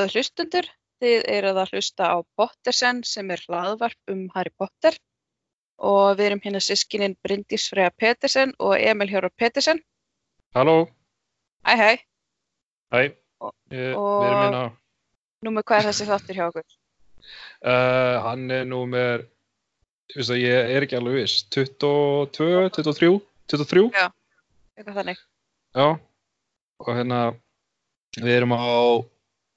Góður hlustundur, þið eruð að hlusta á Pottersen sem er hlaðvarp um Harry Potter. Og við erum hérna sískinin Bryndís Freyja Petersen og Emil Hjóra Petersen. Halló, Hæ. Hæ, hæ, við erum hérna, númer hvað er þessi þáttur hjá okkur? uh, hann er númer, ég veist að ég er ekki alveg viss, 22, 23, 23, Eitthvað þannig. já, og hérna, við erum á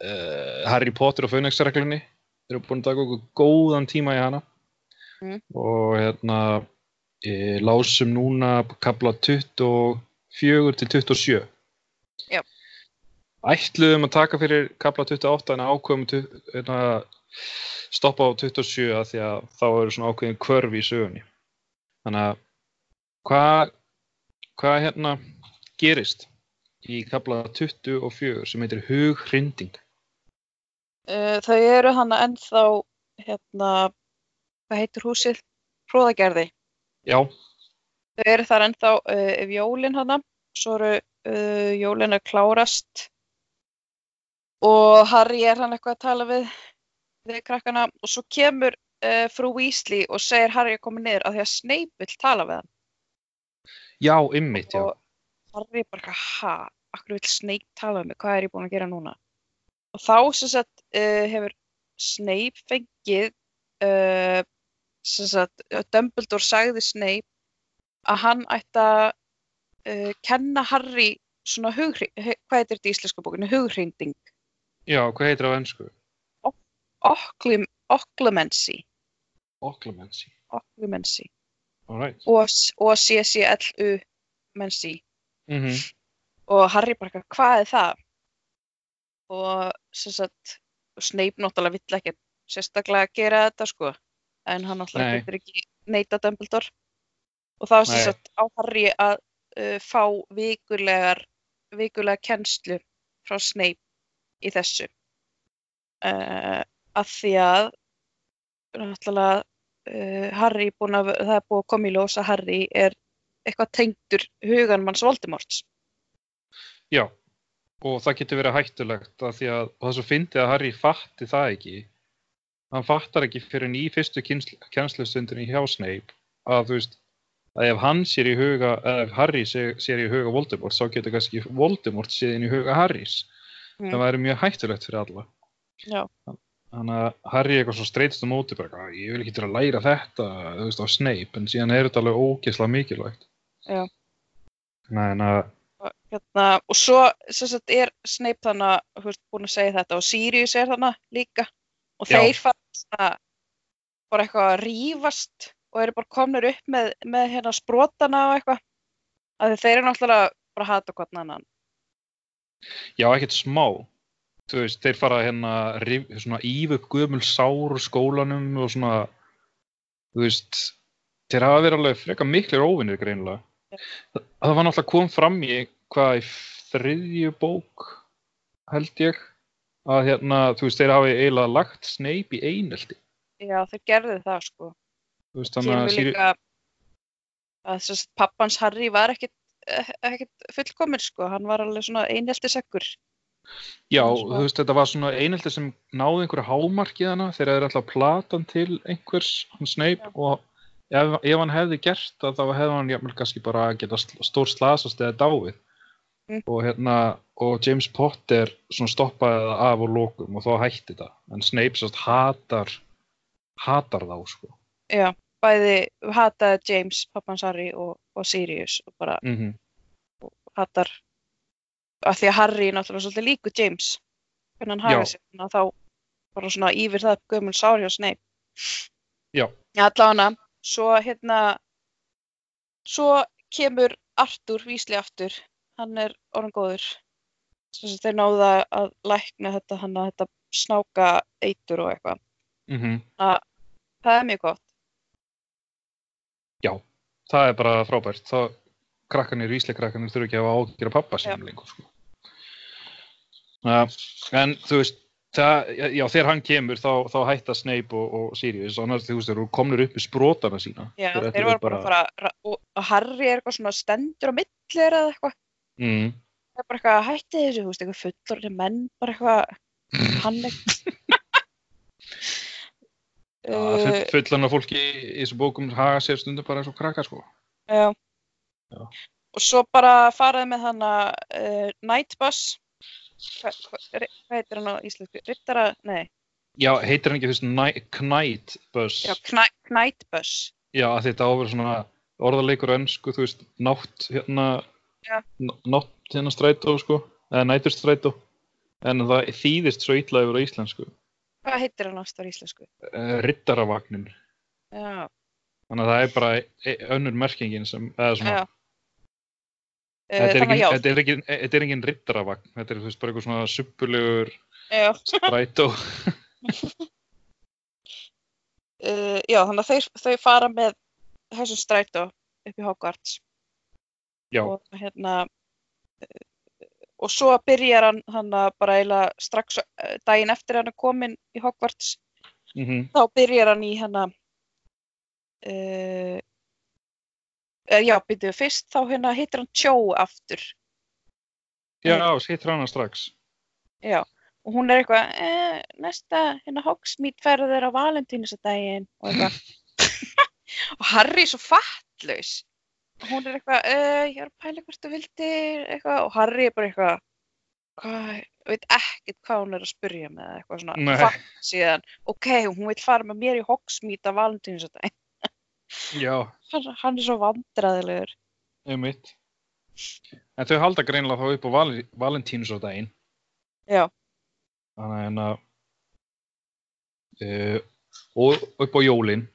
uh, Harry Potter og Fönixreglunni, við erum búin að taka okkur góðan tíma í hana Mm. og hérna, ég lásum núna kapla 24 til 27. Já. ætluðum að taka fyrir kapla 28 en ákveðum tu- hérna, stoppa á 27 að því að þá eru svona ákveðin kvörf í sögunni þannig að hvað hvað hérna gerist í kapla 24 sem heitir hughrinding Uh, þau eru hana ennþá, hérna, hvað heitir húsið? Hróðagerði. já, Þau eru þar ennþá uh, ef jólin hana, svo eru uh, jólin að klárast og Harry er hann eitthvað að tala við, við krakkana og svo kemur frú Weasley og segir Harry að koma niður af því að Snape vill tala við hann já, ymmit, já og Harry bara ha, akkur vill Snape tala við mig, hvað er ég búin að gera núna? Og þá sem sagt uh, hefur Snape fengið, uh, sagt, Dumbledore sagði Snape að hann ætti að uh, kenna Harry svona hugri, hu- hvað heitir þetta í íslensku bókinu, hughrinding, já, hvað heitir það á ennsku? occlum, occlumency, Occlumency occlumency og, og CCLU mency. mm og Harry bara hvað er það? Og sem sagt, Snape náttúrulega vill ekki sérstaklega gera þetta sko, en hann náttúrulega getur ekki neita Dumbledore. Og sem Nei. sagt á Harry að uh, fá vikulegar, vikulega kennslu frá Snape í þessu. Uh, að því að náttúrulega uh, Harry búin að, það er búið að koma í ljós að Harry er eitthvað tengdur huganmanns Voldemorts. Já, og það getur verið hættulegt að því að, það svo fyndi að Harry fatti það ekki. Hann fattar ekki fyrir í fyrstu kennslustundinni hjá Snape að þú veist, að ef hann sér í huga, eða ef Harry sér, sér í huga Voldemort, þá getur kannski Voldemort séð inn í huga Harrys. Mm. Það væri mjög hættulegt fyrir alla. Já. Þannig að Harry eitthvað svo streytist á móti, bara, "Ah, ég vil ekki til að læra þetta, þú veist, á Snape, en síðan er þetta alveg ógeðslega mikilvægt. Já. En að, og, hérna, og svo sagt, er Snape þannig að þú veist, búin að segja þetta og Sirius er þannig líka og Já. þeir fannst að bara eitthvað að rífast og eru bara komnir upp með, með hérna sprotana og eitthvað að þeir eru náttúrulega bara að hata hvern annan Já, ekkert smá. Þú veist, þeir fara hérna rif, svona íf upp gömul sár skólanum og svona, þú veist, þeir hafa verið alveg freka miklir óvinnir greinilega. Það, það var náttúrulega kom fram í hvað í þriðju bók, held ég, að hérna, þú veist, þeir hafi eiginlega lagt Snape í einelti. Já, þeir gerðu það sko Þú veist, þannig að líka að sem sagt, pappans Harry var ekkit, ekkit fullkominn sko, hann var alveg svona einheltiseggur Já, þú veist, þetta var svona einelti sem náði einhverju hámarkið hana þegar þeir ætla að plata hann til einhvers, hann Snape, Já. og ef, ef hann hefði gert það, þá hefði hann jafnvel kannski bara geta sl- stór slasast eða dáið. Mm. Og hérna, og James Potter stoppaði það af og lokum og þá hætti það. En Snape sérst hatar, hatar þá, sko. Já, bæði hataði James, pappans Harry og, og Sirius og bara Mm hatar af því að Harry náttúrulega svolítið líku James hvernig hann Já. sig þannig að þá bara svona yfir það gömul sár hjá Snape Já. allavega, svo hérna svo kemur Artur Vísli aftur, hann er orðan góður þeir náða að lækna þetta hann að þetta snáka eitur og eitthvað Mm það er mjög gott Það er bara frábært. Þá krakkanir, vísleikrakkanir þurfa ekki að hafa ágjör af pappa Já. sinum lengur. Sko. Uh, en þú veist, það, já, þegar hann kemur þá, þá hætta Snape og, og Sirius. Annars þú veist, þeir eru komnir upp í sprótana sína. Já, Þeir þeir voru bara að fara og, Harry er eitthvað svona stendur á milli þeirra eða eitthvað Mm, það er bara eitthvað hætti þessu, þú veist, eitthvað fullorðin menn, bara eitthvað, já, full, fullan af fólki í þessu bókum haga sér stundum bara eins og krakkar, sko. já. Já. Og svo bara faraði með hann að uh, Night Bus, hvað hva, hva heitir hann á íslensku? Rittara, nei, Já, heitir hann ekki fyrst Night, Knight Bus? já, Kni- Night Bus. Já, að þetta áver svona orðarleikur á ennsku, þú veist, nátt hérna, Já. n- nátt hérna strætó, sko, eða næturstrætó, en það þýðist svo illa yfir á íslensku, Hvað heitir hann ástar íslensku? uh, riddaravagnin, Já, þannig að það er bara e- önnur merkingin sem, eða svona, já. Þetta, er að engin, já, þetta, er engin, þetta er engin riddaravagn, þetta er, þú veist, bara eitthvað svona suppulegur strætó, Uh, já, þannig að þeir, þau fara með þessum strætó upp í Hogwarts. Já, og hérna eh, og svo byrjar hann, hann bara eiginlega strax eh, daginn eftir hann er komin í Hogwarts mm þá byrjar hann í hérna uh, já, byrjuðu fyrst þá hérna hittir hann Cho aftur. Já, hittir hana strax, já, og hún er eitthvað eh, næsta hérna Hogsmeade ferð er á Valentínusadaginn og eitthvað. Og Harry er svo fattlaus hún er eitthvað uh, ég er að pæla hvort þú vildir eitthvað. Og Harry er bara eitthvað hvað, veit ekkert hvað hún er að spurja með eitthvað svona Nei. fatt síðan. Ok, hún vil fara með mér í Hogsmeade á Valentínusadaginn já, hann, hann er svo vandræðilegur einmitt, en þau halda greinlega þá upp á val, Valentínusardaginn, já, Þannig en að uh, og upp á jólin.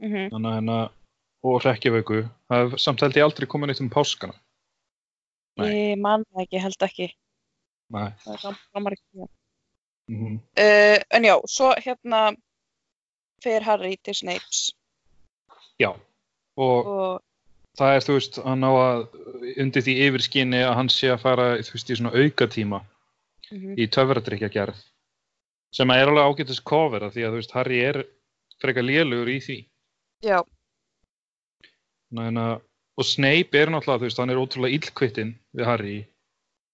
Mm þannig en að og er samt held ég aldrei komin eitt um páskana. Nei. ég man það ekki, held ekki. Nei. það er framar ekki Mm -hmm. uh, en já, svo hérna fer Harry til Snapes. Já. Og og það er þú veist hann á að undir því yfirskinni að hann sé að fara þú veist í svona aukatíma mm í töfradrykja gerð sem að er alveg ágætis cover af því að þú veist Harry er frekar lélugur í því. Já, Að, og Snape er náttúrulega, þú veist, hann er ótrúlega illkvittinn við Harry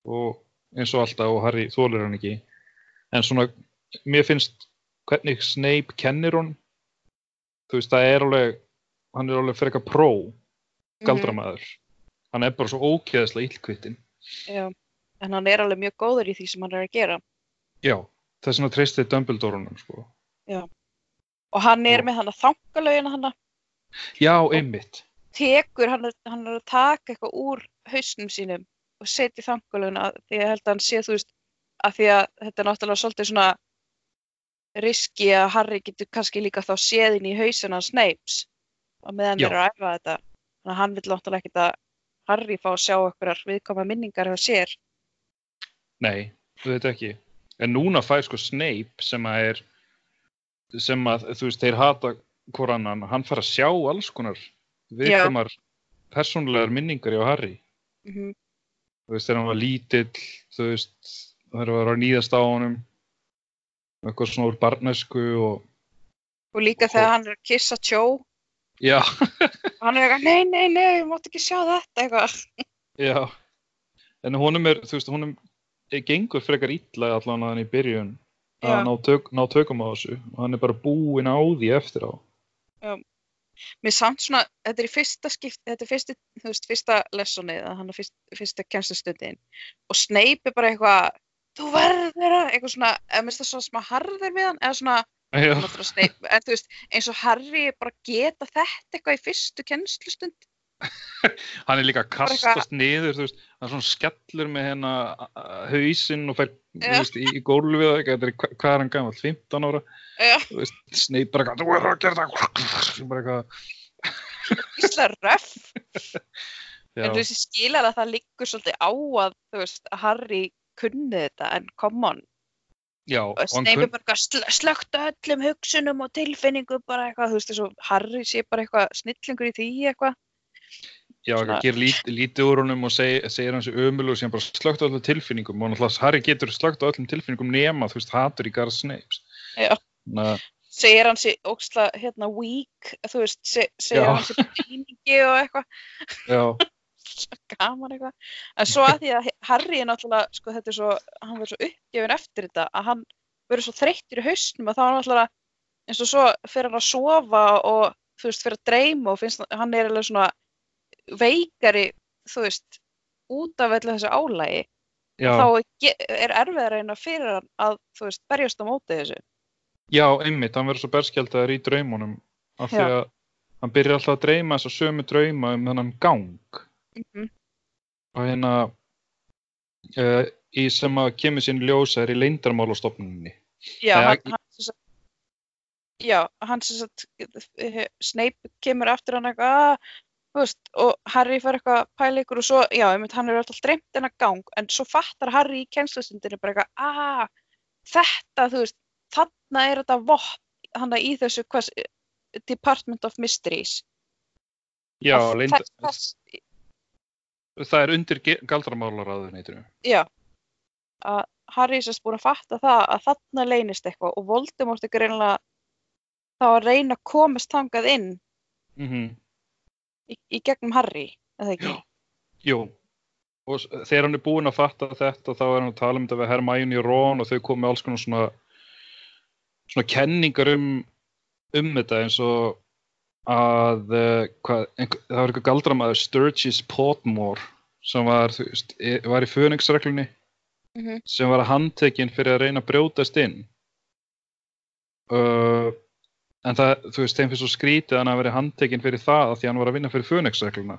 og eins og alltaf og Harry þólir hann ekki. En svona, mér finnst hvernig Snape kennir hún, þú veist, það er alveg, hann er alveg frekar pró, mhm, galdramæður. Hann er bara svo ógeðslega illkvittinn. já en hann er alveg mjög góður í því sem hann er að gera Já, þess vegna treystið Dumbledore honum, sko. og hann er Og- með hann að þangalögin hann Já, einmitt. Tekur, hann er, hann er að taka eitthvað úr hausnum sínum og setja þangalögina því að held að hann sé þú veist að því að þetta er náttúrulega svolítið svona riski að Harry getur kannski líka þá séðin í hausin hans Snapes og meðan þeir eru að æfa þetta. Þannig að hann vil náttúrulega ekkert að Harry fá að sjá einhverjar viðkoma minningar hjá sér. Nei, þú veit ekki. En núna fær sko Snape sem að er, sem að, þú veist, þeir hata hvor annan, hann fær að sjá alls konar viðkomar persónulegar minningar hjá Harry. mm Þú veist, þegar hann var lítill, þú veist, hann var að nýðast á honum, eitthvað svona úr barnesku og, og líka Og- þegar hann er að kissa Cho já, hann er eitthvað, nei, nei, nei, ég mátt ekki sjá þetta eitthvað já. En honum er, þú veist, honum gengur frekar illa allan að hann í byrjun að Já. ná, tök, ná tökum á þessu og hann er bara búinn á því eftir á. Mér samt svona, þetta er í fyrsta skipt þetta er fyrsti, þú veist, fyrsta lessonið að hann er fyrst, fyrsta kennslustundin og Snape er bara eitthvað þú verður að, eitthvað svona eða minnst það svona smá harður við hann eða svona, Snape, en þú veist eins og Harry bara geta þetta eitthvað í fyrstu kennslustund hann er líka að kastast niður, veist, hann er svona skellur með hérna hausinn og fer, Já. veist, í, í gólfið er, hvað er hann gamall, 15 ára, veist, Snape bara eitthvað, þú verður að gera það, bara eitthvað, íslega röff. já, En þú veist, ég skilar að það liggur svolítið á að, veist, Harry kunni þetta, en come on. já, Og er bara slögt öllum hugsunum og tilfinningum bara eitthvað, þú veist, þess að Harry sé bara eitthvað snillingur í því eitthvað. Já, eitthvað, gerir lít, lítið úr honum og seg, segir hans ömul og síðan bara slögt á öllum tilfinningum og náttúrulega Harry getur slögt á öllum tilfinningum nema, þú veist, hatur í garð Snapes. Að, Segir hann sér óksla, hérna, weak, þú veist, se segir Já. hann sér píningi og eitthvað. gaman eitthvað en svo að því að Harry er náttúrulega sko þetta er svo, hann verður svo uppgefin eftir þetta að hann verður svo þreyttur í hausnum og þá er náttúrulega eins og svo fyrir hann að sofa og þú veist fyrir að dreyma og finnst hann er alveg svona veikari þú veist út af öllu þessu álægi já, þá er erfiðar eina fyrir hann að þú veist berjast á móti þessu. Já, einmitt, hann verður svo berskjaldar í draumunum af því að hann byrjar alltaf að dreyma þess að sömu drauma um þennan gang. Mm og hérna uh, í sem að kemur sín ljósa er í leindarmálastofnunni já, Nei, hann, já, hann sem sagt eh, Snape kemur eftir hann eitthvað "Ah," veist, og Harry fer eitthvað að pæla ykkur og svo, já, einmitt, hann er alltaf dreymt þennan gang, en svo fattar Harry í kennslustundinni bara eitthvað, að þetta, þú veist, þarna er þetta vopn, hann í þessu hvers, Department of Mysteries. Já, Að leynd, þess, þess, það er undir galdramálaráðuneytinu. Já. Að Harry sérst búin að fatta það að þarna leynist eitthvað og Voldemort er greinlega þá að reyna að komast þangað inn. Mm í, í gegnum Harry, eða ekki? Jú, og þegar hann er búinn að fatta þetta þá er hann að tala um þetta við Hermione og Ron og þau komið alls konar svona svona kenningar um um þetta eins og að uh, hvað, einhver, það var eitthvað galdramæður Sturgis Potmore sem var, veist, e- var í föningsreglunni Mm sem var handtekinn fyrir að reyna að brjótast inn. Uh, en það, þú veist, þeim fyrir svo skrítið að hann að verið handtekinn fyrir það af því að hann var að vinna fyrir Fönixregluna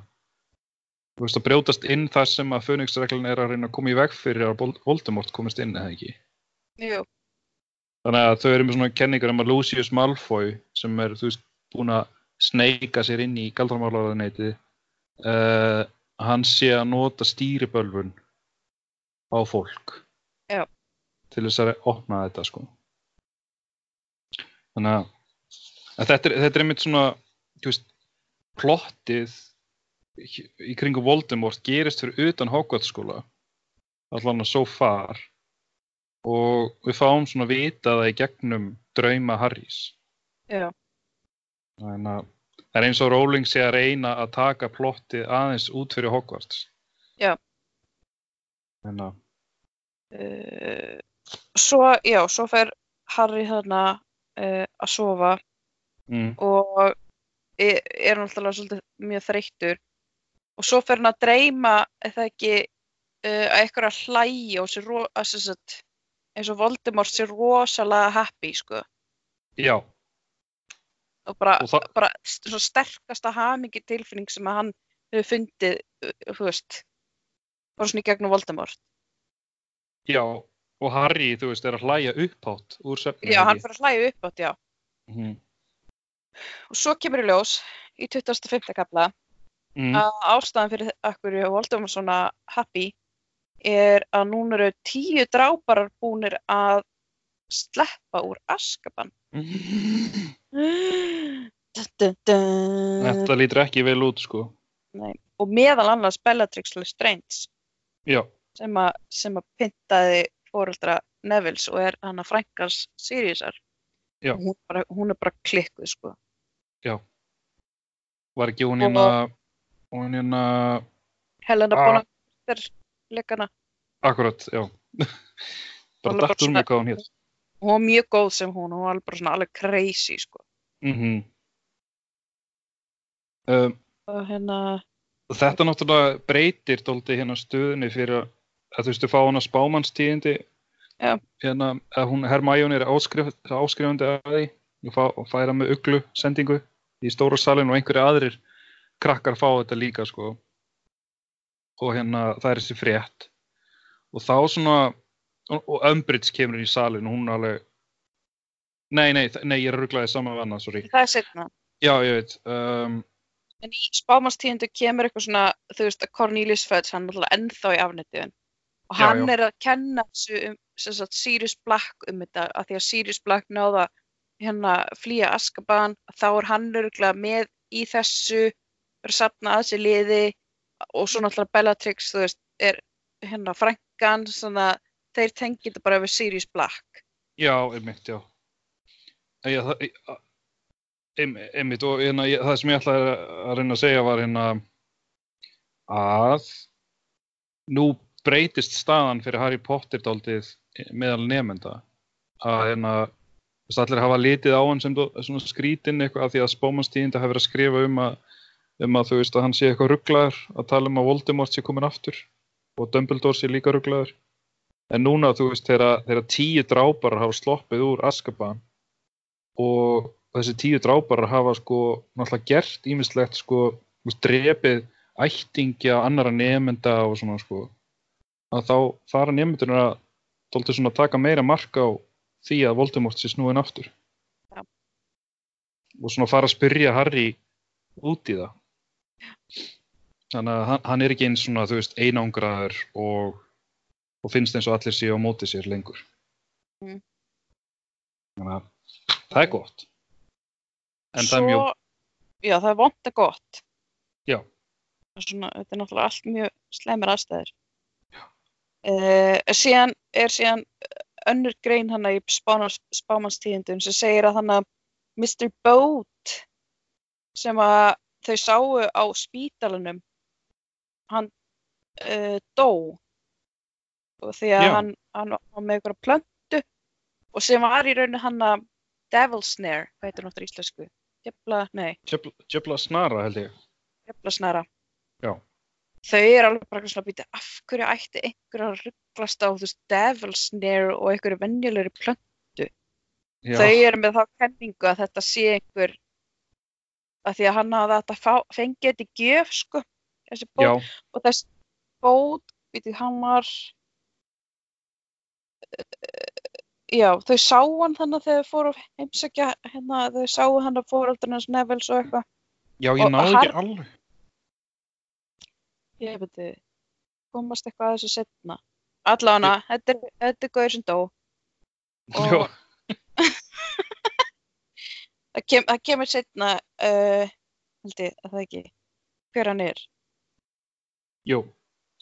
þú veist, að brjótast inn þar sem að Fönixreglun er að reyna að koma í veg fyrir að Vol- Voldemort komist inn eða ekki? Jú, þannig að þau eru með svona kenningar um að Lucius Malfoy sem er, þú veist, búin að sneika sér inn í galdramálaðarneyti uh, hann sé að nota stýribölvun á fólk. Já. til þess að opna þetta sko. Þannig að, að þetta, er, þetta er einmitt svona þú veist, plottið í- kringum Voldemort gerist fyrir utan Hogwarts skóla. Allan að so far. Og við fáum svona vita það í gegnum drauma Harrys. Já, þannig að það er eins og Rowling sé að reyna að taka plottið aðeins út fyrir Hogwarts. Já. þannig að uh, svo, já, svo fer Harry þarna uh, að sofa mm, og er, er náttúrulega svolítið mjög þreyttur. Og svo fer hann að dreyma eða ekki uh, að eitthvað að hlæja og sér ro- að sem sagt, eins og Voldemort sér rosalega happy sko. Já, og bara, Og það- bara st- svo sterkasta hamingi tilfinning sem að hann hefur fundið uh, þú veist bara svona í gegnum Voldemort. Já og Harry, þú veist, er að hlæja upphátt úr svefni já, hann fyrir að hlæja upp átt, já. Mm, og svo kemur í ljós í 25. kapla mm, að ástæðan fyrir akkur Voldemort svona happy er að núna eru tíu dráparar búnir að sleppa úr askaban þetta lítur ekki vel út sko. Og meðal annars Bellatrix Lestrange. Sem sem að pyntaði fóreldra Nevils og er hann að frænkars Siriusar hún, bara, hún er bara klikkuð sko var ekki hún hérna hún hérna, Helena Ah. Bonham Carter leikana. Akkurat, já. Bara Alveg bara dætt úr svona- mig hvað hún hér hún var mjög góð sem hún, hún var alveg bara svona alveg crazy sko. Mm um, og hérna, Þetta náttúrulega breytir dóldi hérna stöðunni fyrir að, þú veist, þú fá hana spámannstíðindi. Já. hérna, að hún Hermione er áskrif, áskrifandi að því. Og færa með uglu sendingu í stóra salin og einhverju aðrir krakkar fá þetta líka sko og hérna það er þessi frétt og þá svona og, Umbridge kemur inn í salin og hún er alveg nei, nei, nei, ég er að rugglaði saman við annað, sorry Það er setna. já, ég veit um, En í spámanstíðindu kemur eitthvað svona, þú veist, að Cornelius Fudge, hann er alltaf ennþá í afnættiðun. Og Já, hann já. er að kenna þessu um, Sirius Black um þetta, af því að Sirius Black náða hérna flýja Askaban, þá er hann örgulega með í þessu, er að safna að sér liði og svo náttúrulega Bellatrix, þú veist, er hérna frænkan, svona þeir tengið þetta bara við Sirius Black. Já, einmitt, já. Já, það, ein- einmitt, og hérna, það sem ég ætlaði að reyna að segja var hérna að nú breytist staðan fyrir Harry Potter daldið meðal nefnda að hérna, þú veist, allir hafa litið á hann sem skrítinn eitthvað því að spómanstíðinda hafa verið að skrifa um að, um að þú veist að hann sé eitthvað rugglaður að tala um að Voldemort sé komin aftur og Dumbledore sé líka rugglaður En núna, þú veist, þegar, tíu dráparar hafa sloppið úr Askaban og þessi tíu dráparar hafa sko náttúrulega gert ímislegt sko, drepið ættingja annara nefnda og svona sko að þá fara nefndurinn að dóltu svona taka meira mark á því að Voldemort sé snúin aftur. Já. Og svona fara að spyrja Harry út í það. Þannig að hann, hann er ekki eins svona, þú veist, einangraður og og finnst eins og allir séu á móti sér lengur. Mm. Þannig að það er gott. En það er mjög, Já, það er vond að gott. já, Svona, þetta er náttúrulega allt mjög slemir aðstæður. Uh, síðan er síðan önnur grein hann í spámanstíðindum sem segir að hann að Mr. Boat sem að þau sáu á spítalunum hann uh, dó og því að Já. hann, hann var með einhverja plöntu og sem var í rauninu hann að Devil Snare, hvað heitir náttúrulega íslensku? Djöfla, nei, djöfla snara held ég. djöfla snara. Já. Þau eru alveg bara svona að býta af hverju ætti einhver að rugglast á þú veist Devil Snare og einhverju venjulegri plöntu. Já, Þau eru með þá kenningu að þetta sé einhver að því að hann hafði þetta fá, fengið þetta í gjöf sko, já, og þessi bót, býtið hann var já, þau sáu hann þannig að þau fóru að heimsækja hérna, þau sáu hann að fóröldurinn hans Nevels og eitthvað. Já, ég og ekki alveg. ég veit þið, komast eitthvað að þessu setna allavega, þetta er, gauður sem dó Já, það, kem, það kemur setna uh, held ég, að það ekki hver hann er jú,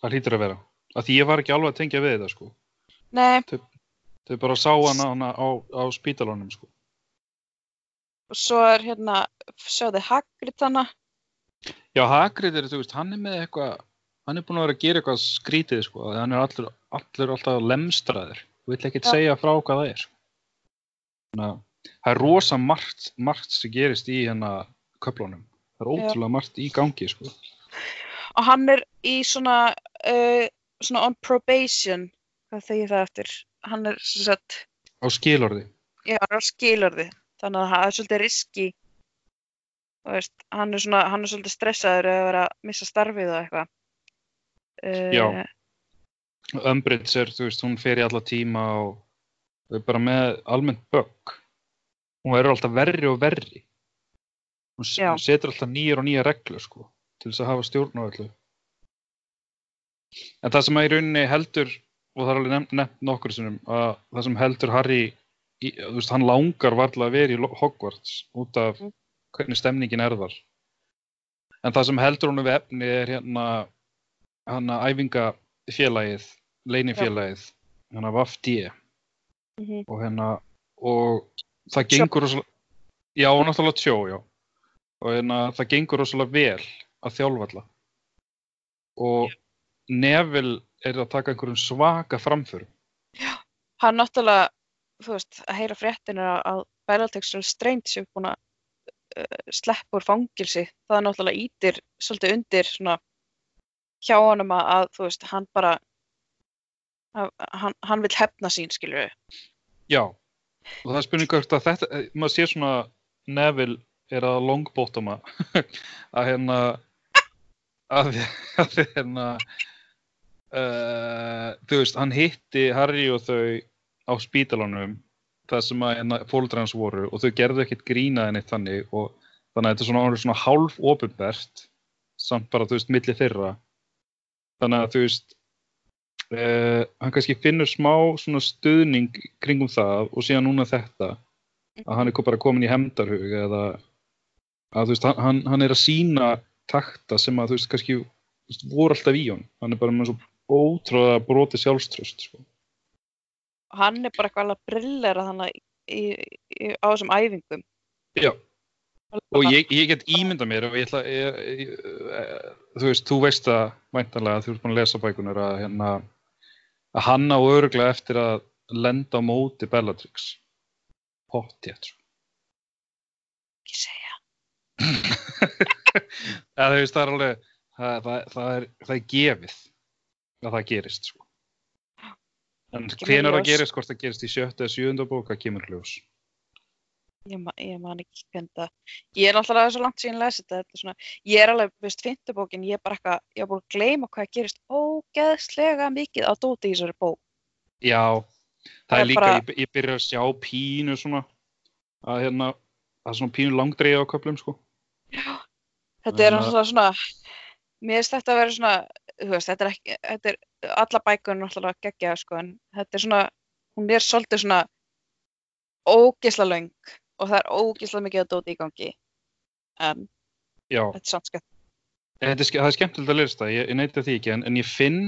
það hlýtur að vera. Af því ég var ekki alveg að tengja við þetta sko. nei, Þau bara sá hana, hana á, á spítalunum sko. og svo er hérna sjáðu Hagrid hana Já, Hagrid er, þú veist, hann er með eitthvað, hann er búin að vera að gera eitthvað skrítið sko. Hann er allur, allur alltaf lemstraður. Þú vill ekkert Já. segja frá hvað það er. Þannig að það er rosa margt, margt sem gerist í hérna köflunum. Það er ótrúlega margt í gangi sko. og hann er í svona uh, svona on probation hvað þegir það eftir hann er sem sagt, Á skilorði. já, á skilorði þannig að það er svolítið riski veist, hann er svona hann er svolítið stressaður að vera að missa starfið og eitthvað uh, Já. Umbridge er, þú veist, hún fer í alla tíma og þau er bara með almennt bögg. Hún verður alltaf verri og verri. Hún Já. setur alltaf nýjar og nýjar reglur, sko, til þess að hafa stjórn á öllu. En það sem að í rauninni heldur, og það er alveg nefnt, nefnt nokkur sinnum, að það sem heldur Harry, í, þú veist, hann langar varla að vera í Hogwarts út af Mm. hvernig stemningin er þar. En það sem heldur honum við efni er hérna, hérna æfingafélagið, leinifélagið, hérna VAFD mhm, og hérna, og það gengur rosalega, já, og náttúrulega tjó, já, og hérna, það gengur rosalega vel að þjálfalla og Neville er að taka einhverjum svaka framförum. hann náttúrulega þú veist, að heyra fréttin er að Bellatrix og Strange séu búin að uh, sleppa úr fangilsi það er náttúrulega ítir svolítið undir svona hjá honum að, að þú veist, hann bara að, hann, hann vil hefna sín skilur við Já, og það er spurning hvort að þetta, eh, maður sé svona Neville er að longbótama. Að hérna að hérna uh, þú veist, hann hitti Harry og þau á spítalunum það sem að hérna, fólkdra hans voru og þau gerðu ekkert grínaði neitt þannig og þannig að þetta er svona, svona hálf ofinbert samt bara, þú veist, milli þeirra þannig að þú veist uh, hann kannski finnur smá svona stuðning kringum það og síðan núna þetta að hann er bara komin í hemdarhug eða að þú veist, hann- hann, er að sína takta sem að þú veist, kannski veist, voru alltaf í hann hann er bara með svo ótrúða broti sjálfströst sko. hann er bara eitthvað alveg brillera þannig í, í, á þessum æfingum. Já, og ég, ég get ímynda mér og ég ætla ég, ég, eh, þú veist, þú veist það væntanlega þú ert búin að lesa bækunar að hérna að hann á öruglega eftir að lenda á móti Bellatrix. Pottjætt sko. ekki segja. Eða þú veist, það er alveg það, það, það, er, það er gefið að það gerist sko. en hvenær það gerist, hvort það gerist í sjötta eða sjöunda bóka, kemur ljós ég, ma ég man ekki hvernig það ég er náttúrulega svo langt síðan að lesa þetta, þetta svona, ég er alveg, veist, fintubókin ég er bara eitthvað, ég er búin að gleyma hvað gerist ógeðslega mikið á dóti í þessari bók Já, það Það er líka, bara- ég, ég byrja að sjá pínu svona, að hérna, það er svona pínu langdreið á köflum, sko. þetta er að- náttúrulega svona mér finnst þetta að vera svona þú veist, þetta er ekki, þetta er alla bækur náttúrulega geggja, sko, en þetta er svona hún er svolítið svona ógeðslega löng og það er ógeðslega mikið að dóti í gangi. En Já, þetta er samt skemmt. Þetta er, það er skemmtilegt að það, ég, ég neita því ekki, en, en ég finn,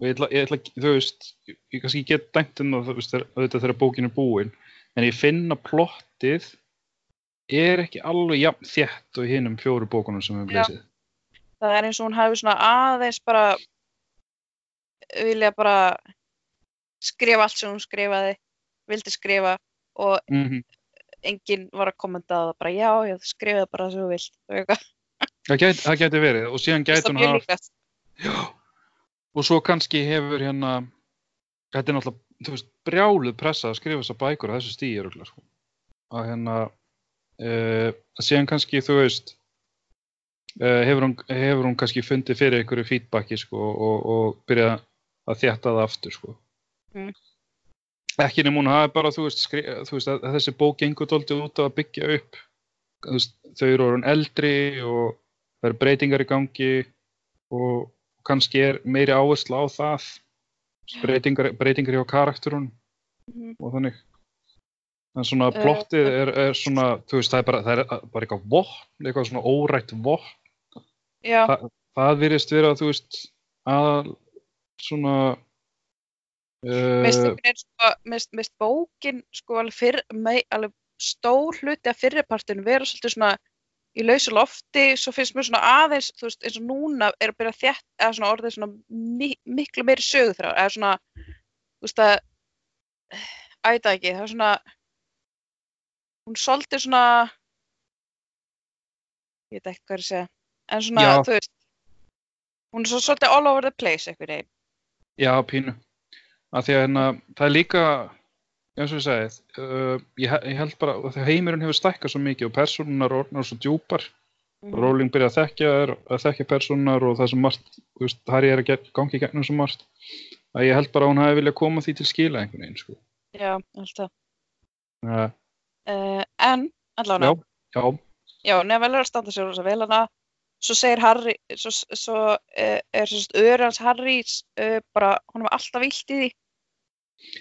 og ég ætla, ég ætla, þú veist, ég, ég kannski get dæmt um það, þegar- bókin er búin, en ég finn að plottið er ekki alveg jafn þétt og í hinum fjóru bókunum sem við hefum lesið. það er eins og hún hafi svona aðeins bara vilja bara skrifa allt sem hún skrifaði vildi skrifa og Mm enginn var að kommenta á það bara já, já, þú skrifaði bara það sem þú vilt og eitthvað. það, gæti, það gæti verið, og síðan Það gæti hún haft líklegt. Já, og svo kannski hefur hérna, þetta er náttúrulega, þú veist, brjáluð pressa að skrifa þessar bækur á þessu stíi öruglega, sko. Að hérna, uh, síðan kannski, þú veist, uh, hefur, hún, hefur hún kannski fundið fyrir einhverju feedbacki, sko, og, og byrjað að þétta það aftur, sko. Mm. Ekki nema hún hafi bara, þú veist, skri, þú veist að, að þessi bók gengur dóltið út á að byggja upp, veist, þau eru orðin eldri og það eru breytingar í gangi og kannski er meiri áhersla á það breytingar, breytingar hjá karakterun Mhm. og þannig. En svona plottið er, er svona þú veist það er bara, það er bara eitthvað vopn eitthvað svona órætt vopn. Já, það, virðist vera þú veist að svona uh, er, sko, mist, mist bókin sko alveg, fyrr, mei, alveg stór hluti af fyrripartinu vera svolítið svona í lausu lofti, svo finnst mér svona aðeins, þú veist, eins og núna er að byrja þétt, eða svona orðið svona mi miklu meiri sögu þrá, eða svona, þú veist að, æta ekki, það er svona, hún svolítið svona, ég veit ekki hvað er að segja, en svona, Já. þú veist, hún er svo svolítið all over the place, eitthvað já pínu að því að hérna, það er líka eins og ég segið uh, ég, ég held bara að heimurinn hefur stækkað svo mikið og persónunar orðnar svo djúpar Mhm. Rowling byrja að þekkja að þekkja persónar og það sem margt, veist, Harry er að ger, gangi í gegnum svo margt að ég held bara að hún hafi viljað koma því til skila einhvern veginn, sko. Já, alltaf. Uh, en, allavega, já, já, já, Neville er að standa sér rosa vel hana, svo segir Harry, svo, svo uh, er svo öður hans Harry uh, bara, hún var alltaf vilt í því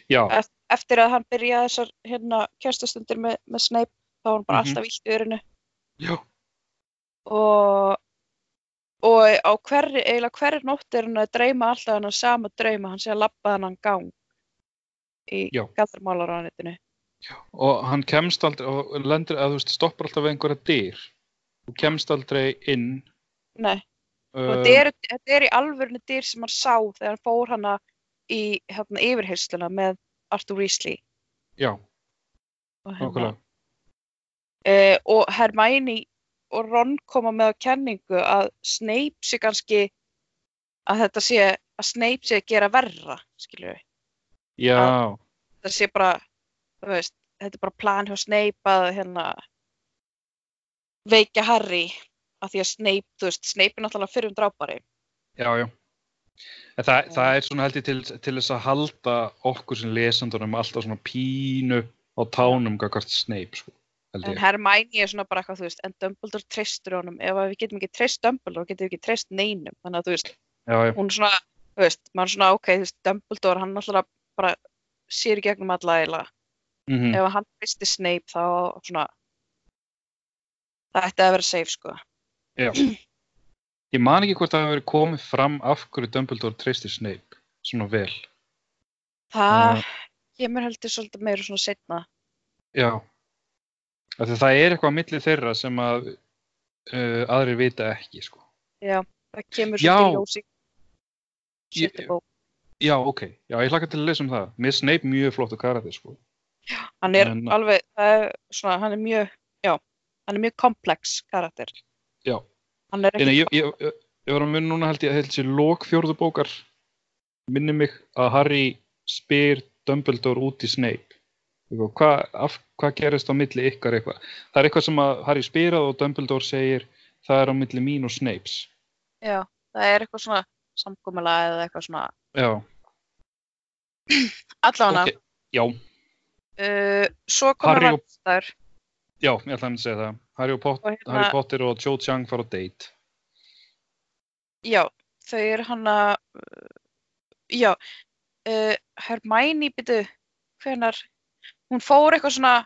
já, Eft- eftir að hann byrjaði þessar hérna kjærstastundir með, með Snape, þá var hún bara Mhm. alltaf vilt í öðrinu já, og og á hverri, eiginlega hverri nótt er hann að dreyma alltaf hann sama drauma, hann sé að labba hann gang í Já. galdarmálaráðanitinu. og hann kemst aldrei, og lendir, að þú veist, stoppar alltaf við einhverja dyr. Þú kemst aldrei inn. Nei, og Uh, þetta er, þetta er í alvörinu dyr sem hann sá þegar hann fór hana í hérna, yfirheysluna með Arthur Weasley já, hérna, okkurlega. uh, og Hermione og Ron koma með kenningu að Snape sé kannski að þetta sé að Snape sé að gera verra Já, þetta sé bara veist, þetta er bara plan hjá Snape að hérna veikja Harry að því að Snape, þú veist, Snape er náttúrulega fyrir um drápari. Já, já. En það, það er svona held ég til, til þess að halda okkur sem lesandunum alltaf svona pínu á tánum gagvart Snape, sko, En ég. Hermione er svona bara eitthvað, þú veist, en Dumbledore treystur honum. Ef við getum ekki treyst Dumbledore, getum við ekki treyst neinum. Þannig að, þú veist, Já, já, hún svona, þú veist, maður svona, ok, þú veist, Dumbledore, hann náttúrulega bara sér gegnum alla eiginlega. mhm, Ef hann treysti Snape, þá svona, það ætti að vera safe, sko. já. Ég man ekki hvort það hefur verið komið fram af hverju Dumbledore treystir Snape svona vel. Það Uh, kemur heldur svolítið meira svona setna. Já. Því það er eitthvað á milli þeirra sem að uh, aðrir vita ekki, sko. Já, það kemur Já. svolítið ljósi. Ég-. Já, ok. Já, ég hlakka til að lesa um það. Mér Snape mjög flottu karakter, sko. Hann er En- alveg, það er svona, hann er mjög, já, hann er mjög komplex karakter. Já. Hann er ekki, ég, ég, ég, ég var að mun núna held ég að held sér lok fjórðu bókar minni mig að Harry spyr Dumbledore út í Snape. Hvað af- hvað gerist á milli ykkar eitthvað? Það er eitthvað sem að Harry spyrað og Dumbledore segir það er á milli mín og Snapes. já, það er eitthvað svona samkomulega eða eitthvað svona, Já. allavega. ok. Já, Uh, svo komur og- Rættar. Já, ég ætla að segja það. Harry, Pot Og hérna- Harry Potter og Cho Chang fara á date. Já, þau eru hann að, já, uh, Hermæni, byrju, hvenar, hún fór eitthvað svona,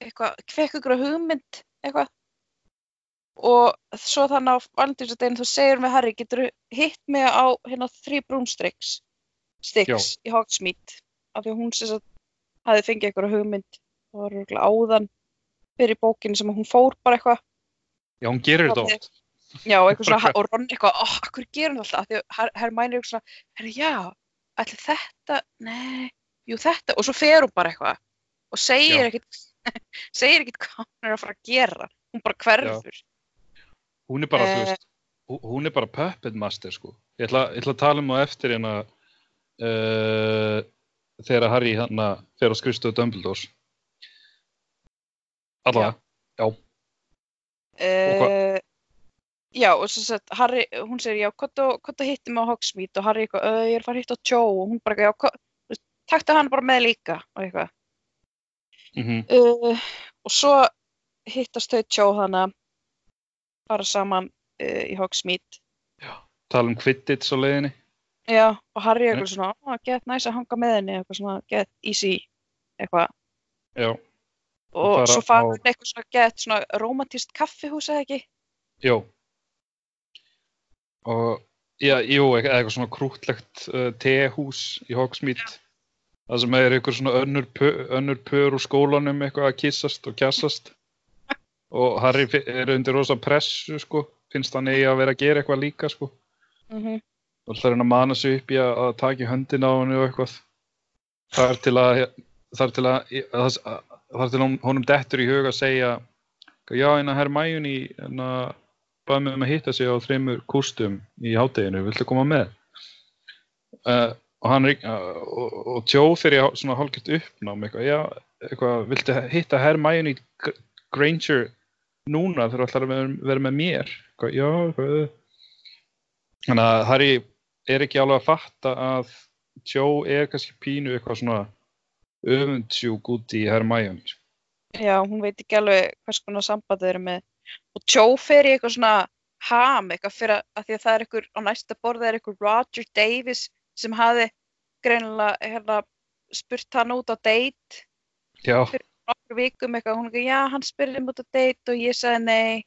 eitthvað, fekk ykkur hugmynd, eitthvað, og svo þannig á valentínsdeginu þú segir með Harry, getur hitt mig á hérna þrý brúnstriks, sticks í Hogsmeade, af því að hún sem sagt hafi fengið eitthvað hugmynd, það var örugglega áðan fyrir bókinu sem að hún fór bara eitthvað, Já, hún gerir þetta oft. Já, eitthvað svona, og Ron eitthvað, oh, akkur gerum við alltaf, af því að Her- Hermione er eitthvað svona, herri, já, ætli þetta, nei, jú þetta, og svo fer hún bara eitthvað og segir Já. ekkit, segir ekkit hvað hún er að fara að gera, hún bara hverfur. Hún er bara, þú Eh. veist, hú- hún er bara puppet master, sko. Ég ætla, ég ætla að tala um á eftir hérna uh, þegar Harry hérna fer á skrifstofu Dumbledores. Allavega, já. Uh, já, og svo sett, Harry, hún segir, já, hvað þú hittum á Hogsmeade og Harry eitthvað, "Ö, ég er að hitta á Joe. Og hún bara, já, taktu hann bara með líka og eitthvað. Mm uh, og svo hittast þau tjó hana fara saman uh, í Hogsmeade. Tala um Quidditch á leiðinni. já, og Harry eitthvað svona oh, get næs að hanga með henni, eitthvað svona get easy, eitthvað. Já, og svo á- hann eitthvað svona get svona romantíst kaffihús eða ekki já. Og, já, jú, eitthvað eitthvað svona krútlegt uh, tehús í Hogsmeade. Það sem er eitthvað svona önnur, önnur pör úr skólanum eitthvað að kissast og kjassast. og Harry er undir rosa pressu, sko. Finnst hann eigi að vera að gera eitthvað líka, sko. mm og það er hann að mana sig upp í að, að taka í höndina á henni og eitthvað þar til að þar til að, að, að þar til honum dettur í hug að segja já, en að en að baða mig um að hitta sig á þreymur kústum í hátteginu, viltu koma með? Uh, og hann uh, og, og Joe fyrir svona hálfgett uppnám eitthvað, já, eitthvað viltu hitta Gr- Granger núna þegar þú ætlar að vera, með mér? Eitthvað, já, eitthvað. Þannig að Harry er ekki alveg að fatta að Joe er kannski pínu eitthvað svona öfundsjúk út í Hermione. sko. já, hún veit ekki alveg hvers konar samband þau eru með. Og Joe fer í eitthvað svona ham, eitthvað fyrir að, því að það er eitthvað á næsta borða er eitthvað Roger Davis sem hafi greinilega hérna, spurt hann út á date Já, nokkur vikum eitthvað, hún eitthvað, já, hann spurði um út á date og ég sagði nei.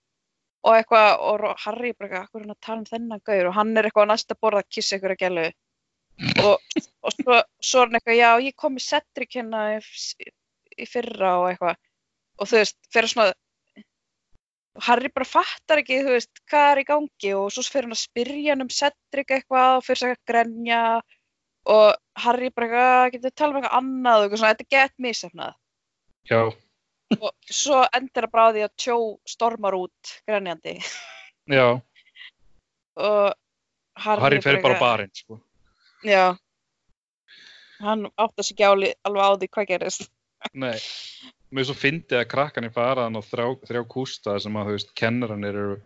Og eitthvað, og Harry bara eitthvað, hvað er hann að tala um þennan gaur? Og hann er eitthvað á næsta borða að kissa eitthvað að gælu og, og svo, svo er hann eitthvað, já, ég kom í Cedric hérna í, í fyrra og eitthvað. Og þú veist, fyrir svona og Harry bara fattar ekki, þú veist, hvað er í gangi. Og svo fyrir hann að spyrja hann um Cedric eitthvað og fyrir sig að grenja. Og Harry bara eitthvað, getur tala um eitthvað annað? Og eitthvað svona, þetta gett misefnað já, og svo endur það bara á því að Tjó stormar út grenjandi. Já. og Harry, Harry fer bara barinn, sko. Já. Hann áttast ekki áli, alveg á því hvað gerist. Nei, mér svo fyndið að krakkanir fara hann á þrjá, þrjá kústa sem að, þú veist, kennaranir eru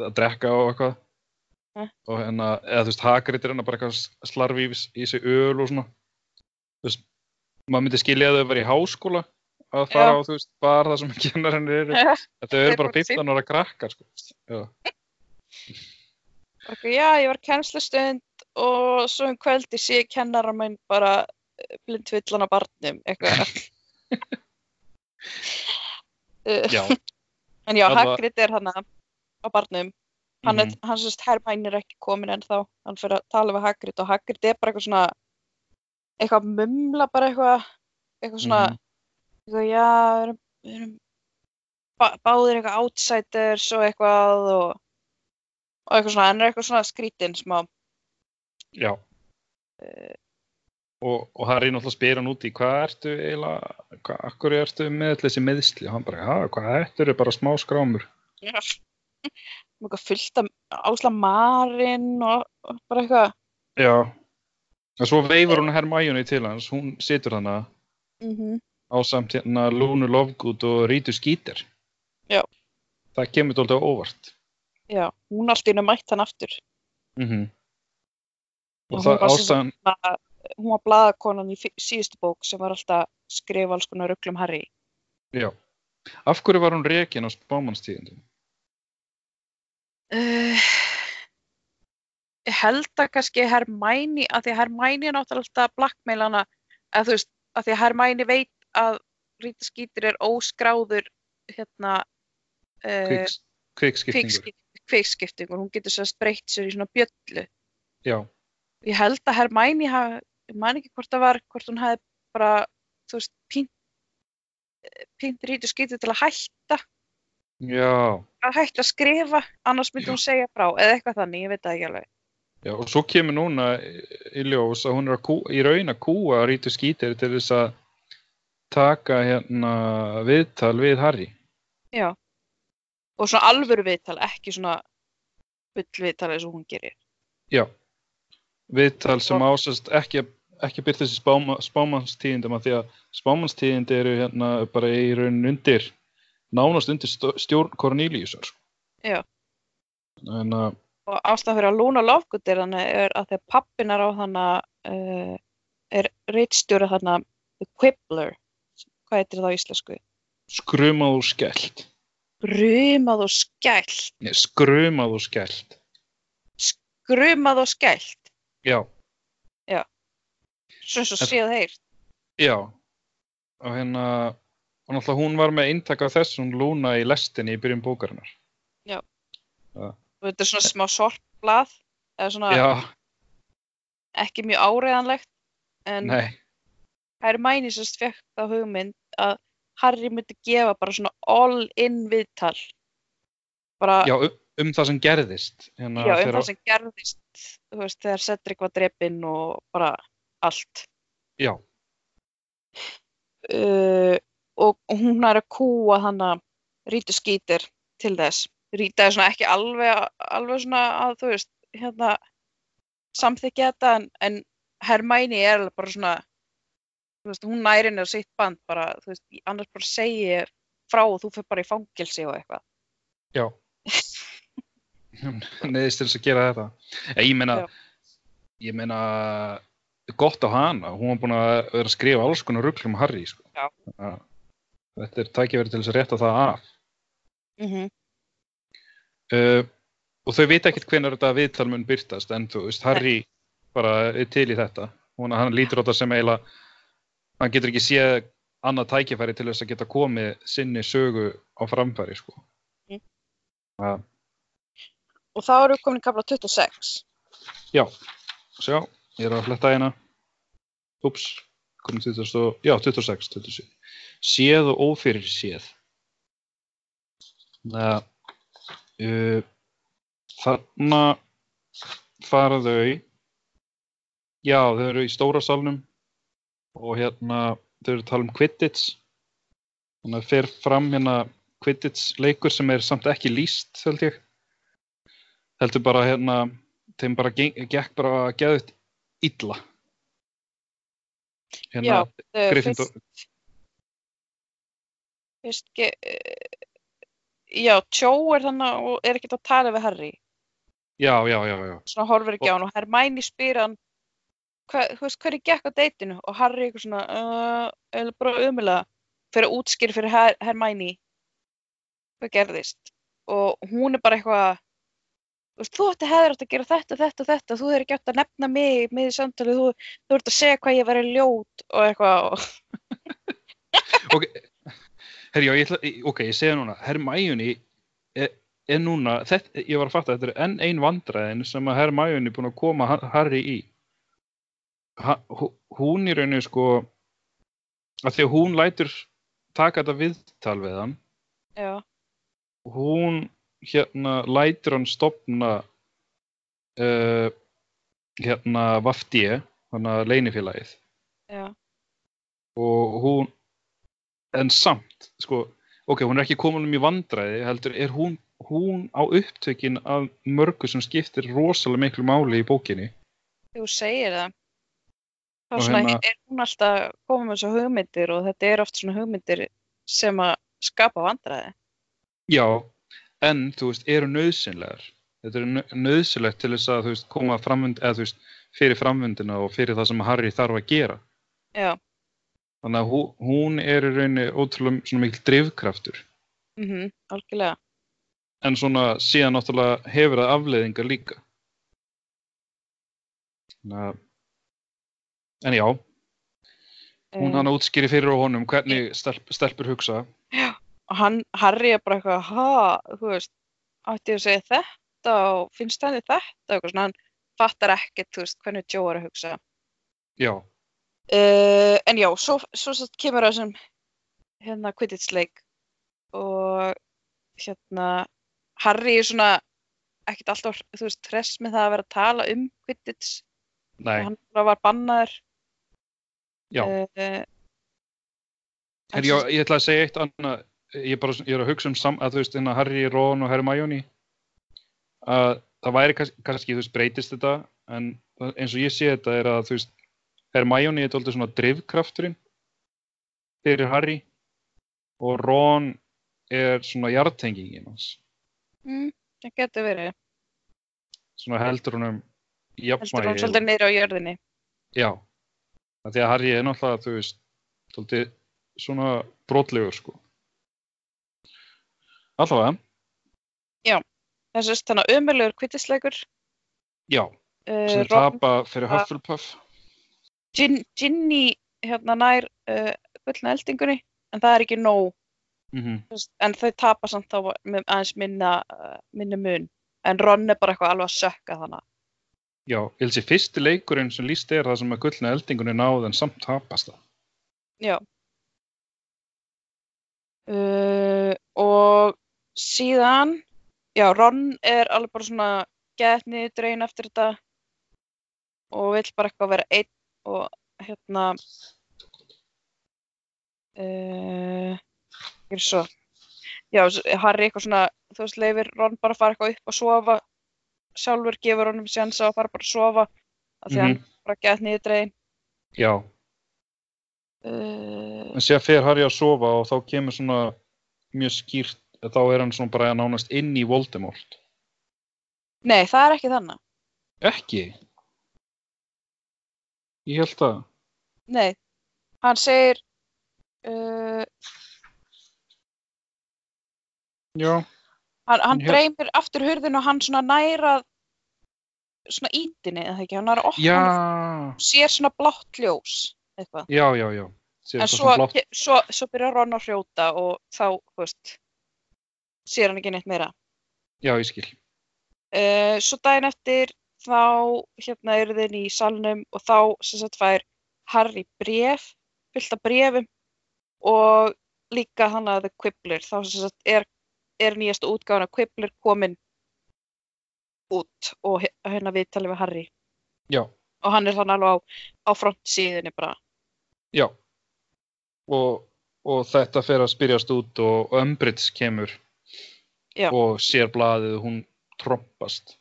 að drekka og eitthvað. Eh. og hérna, eða þú veist, Hagrid er hérna bara eitthvað að slarfi í, í sig öl og svona. Þú veist, maður myndi skilja að þau var í háskóla að fara Já. á, þú veist, bara það sem kennarinn eru. Þetta Þeir eru bara voru 15 ára krakkar, sko. Já, eitthvað, já, ég var kennslustund og svo um kvöldi sé kennara minn bara blindvillan á barnum, eitthvað. uh, já, en já, Hagrid er hann á barnum. Hann er, Mhm. hann sérst, Hermæn er ekki komin ennþá. Hann fyrir að tala við Hagrid og Hagrid er bara eitthvað svona, eitthvað mumla bara eitthvað, eitthvað svona, Mhm. eitthvað, já, við erum, við erum bá- báðir eitthvað outsiders og eitthvað og, og eitthvað svona, hann er eitthvað svona skrítinn smá. Já Uh, og, og Harry náttúrulega spyr hann út í hvað ertu eiginlega, hvað, akkur ertu með þessi meðsli og hann bara, já, hvað ertu eru bara smá skrámur Já. Mjög fullt af ásla marinn og, og bara eitthvað. já, og svo veifur hún Hermione til hans, hún situr þannig Mm -hmm. á samt hérna Lúnu Lovegood og Rítu Skíter Já. það kemur dálítið á óvart Já, hún allt í hennu mætt hann aftur. mm og Og það ástæðan Svona, Hún var blaðakonan í síðustu bók sem var alltaf að skrifa alls konar rugglum Harry. já, af hverju var hún rekin á spámannstíðindum? Uh, ég held að kannski Hermæni, að því að Hermæni er náttúrulega alltaf að blackmaila hana, að þú veist, að því að Hermæni veit að Rita Skeeter er óskráður hérna uh, Kviks, kvikskiptingur. hún getur sérst breytt sér í svona bjöllu. já, Ég held að Hermæni hafi, ég man ekki hvort það var, hvort hún hefði bara, þú veist, pínt, Rita Skeeter til að hætta, já, að hætta að skrifa, annars myndi hún segja frá, eða eitthvað þannig, ég veit það ekki alveg. já og svo kemur núna í- ljós að hún er að kú, í raun að kúa Rítu Skíter til þess að taka hérna viðtal við Harry Já. Og svona alvöru viðtal, ekki svona bull viðtal eins og hún gerir. já, viðtal sem ásast ekki ekki byrja þessi spáma, spámannstíðindum að því að spámannstíðindi eru hérna bara í raun undir nánast undir stjórn Corneliusar. Já. en að Og ástæðan fyrir að Luna Lovegood er er að þegar pappin er á þannig uh, er reitstjóri þannig The Quibbler, hvað heitir það á íslensku? skrumað og skellt Grumað og skælt. Nei, skrumað og skellt Grumað og skælt. Já, Svo eins og En- séð heyrt. já. Og hérna og náttúrulega hún var með eintak af þessum Luna í lestinni í byrjun bókarinnar. Og þetta er svona smá sortblað, eða svona já, ekki mjög áreiðanlegt. En nei, Hermæni sérst fekk þá hugmynd að Harry myndi gefa bara svona all-in viðtal. Bara, já, um, um það sem gerðist hérna, já, um þegar- það sem gerðist, veist, þegar Cedric var drepinn og bara allt. já, Uh, og hún er að kúa hann að Rítu skýtir til þess. Ríta er svona ekki alveg, alveg svona að, þú veist, hérna, samþykja þetta, en, en Hermæni er bara svona, veist, hún næri henni á sitt band bara, veist, annars bara segi ég frá og þú fyrir bara í fangelsi og eitthvað. já neðist til þess að gera þetta ég meina ég meina gott á hana, hún var búin að vera að skrifa alls konar rugl um Harry sko. Já. Þannig að þetta er tækifæri til þess að rétta það af Mm -hmm. uh, og þau vita ekkert hvenær þetta viðtal mun byrtast en þú veist, Harry bara er til í þetta hún, hann lítur á þetta sem eiginlega hann getur ekki séð annað tækifæri til þess að geta komið sinni sögu á framfæri sko. Mm. uh, Og þá erum við komin í kapla 26. já, sjá ég er að fletta hérna. Ups, komin 20, og- já, 26, 27 séð og ófyrir séð það uh, þarna fara þau. Já, þau eru í stóra salnum. Og hérna þau eru að tala um Quidditch. Þannig að fer fram hérna Quidditch leikur sem er samt ekki líst held ég heldur bara hérna þeim bara geng, gekk bara geða illa. Hérna, Gryffindor fyrst, ge, uh, já, Joe er þannig og er ekkert að tala við Harry. Já, já, já, já. svona horfir ekki á hann og Hermione spyr hann hva, þú veist hverju gekk á deitinu? Og Harry eitthvað svona uh, bara ömulega fyrir að útskýra fyrir Her Hermione hvað gerðist. Og hún er bara eitthvað þú ætti hefur átt að gera þetta, þetta og þetta þú hefur ekki átt að nefna mig með í samtali þú, þú ert að segja hvað ég væri ljót og eitthvað og, Herri, já, ég ætla, ok, ég segja núna, Hermione er, er núna, þetta, ég var að fatta, þetta er enn ein vandræðin sem að Hermione er búin að koma Ha- Harry í. Ha, hú- hún í rauninu sko, að því að hún lætur taka þetta viðtal við hann, já, hún hérna lætur hann stopna uh, hérna Vafdje, hann að leinifélagið já, og hún en samt, sko ok, hún er ekki komin um í vandræði heldur er hún, hún á upptökin af mörgu sem skiptir rosalega miklu máli í bókinni. Þú segir það. Þá svona hérna- er hún alltaf koma með þessu hugmyndir og þetta er oft svona hugmyndir sem að skapa vandræði? Já, en þú veist, eru nöðsynlegar þetta er nöðsynlegt til þess að þú veist, koma framvund, eða þú veist, fyrir framvundina og fyrir það sem Harry þarf að gera. Já, þannig að hún, hún er í rauninni ótrúlega svona mikil drifkraftur. Mhm, algjörlega. En svona síðan náttúrulega hefur það afleiðingar líka. Þannig að en já, hún Eh, hann útskýri fyrir á honum hvernig stelp, stelpur hugsa og hann, Harry er bara eitthvað ha, þú veist, átti ég að segja þetta og finnst henni þetta? Eitthvað svona, hann fattar ekkert, þú veist, hvernig Joe er að hugsa. Já, uh, en já, svo, svo satt kemur það sem hérna Quidditch leik. Og hérna Harry er svona ekkert alltaf, þú veist, hress með það að vera að tala um Quidditch. Nei, hann var bannaður. Já. Uh, Her, já, ég ætla að segja eitt annað ég bara, ég er að hugsa um sam, að þú veist hérna Harry, Ron og Hermione að það væri kannski, kannski þú veist breytist þetta en það- eins og ég sé þetta er að þú veist Hermione er alltaf svona drifkrafturinn fyrir Harry og Ron er svona jartengingin hans. Mm, það getur verið. Svona heldur honum í heldur hún svolítið niður á jörðinni. Já, af því að Harry er náttúrulega þú veist, svolítið svona brotlegur sko allavega, þess að þannig að ömulegur kvittisleikur já uh, sem tapa fyrir Hufflepuff. Gin, Ginny hérna nær uh, gullna eldingunni en það er ekki nóg. Mm veist, en þau tapa samt þá aðeins minna, uh, minni mun. En Ron er bara eitthvað alveg að sökka þannig já, ég held sér fyrsti leikurinn sem líst er það sem að gullna eldingunni náð en samt tapast það. Já. Uh, og síðan já, Ron er alveg bara svona gett niður drein eftir þetta og vill bara eitthvað vera einn og hérna uh, er svo. Já, Harry eitthvað svona þú veist, leifir Ron bara að fara eitthvað upp og sofa. Sjálfur gefur honum séns að fara bara að sofa af því að hann bara gett niður drein já, uh, en sér fer Harry að sofa og þá kemur svona mjög skýrt þá er hann svona bara nánast inn í Voldemort. Nei, það er ekki þannig. Ekki? Ég held að Nei, hann segir uh, já, hann, hann Ég- dreymir aftur hurðinu og hann svona næra svona ítinni, eða ekki, hann hana og sér svona blátt ljós eitthvað. já, já, já. Sér En svo, svo, svo byrjar Ron að hrjóta og þá, þú veist, sér hann ekki neitt meira. já, ég skil. Uh, svo daginn eftir þá hérna eru þeir í salnum og þá sem sagt fær Harry bref, fullt af brefum og líka hann að The Quibbler, þá sem sagt er, er nýjasta útgáfan af Quibbler komin út og hérna viðtalið við Harry. Já, og hann er þannig alveg á, á frontsíðinni bara. já. Og, og þetta fer að spyrjast út og Umbridge kemur Já. og sér blaðið og hún trompast.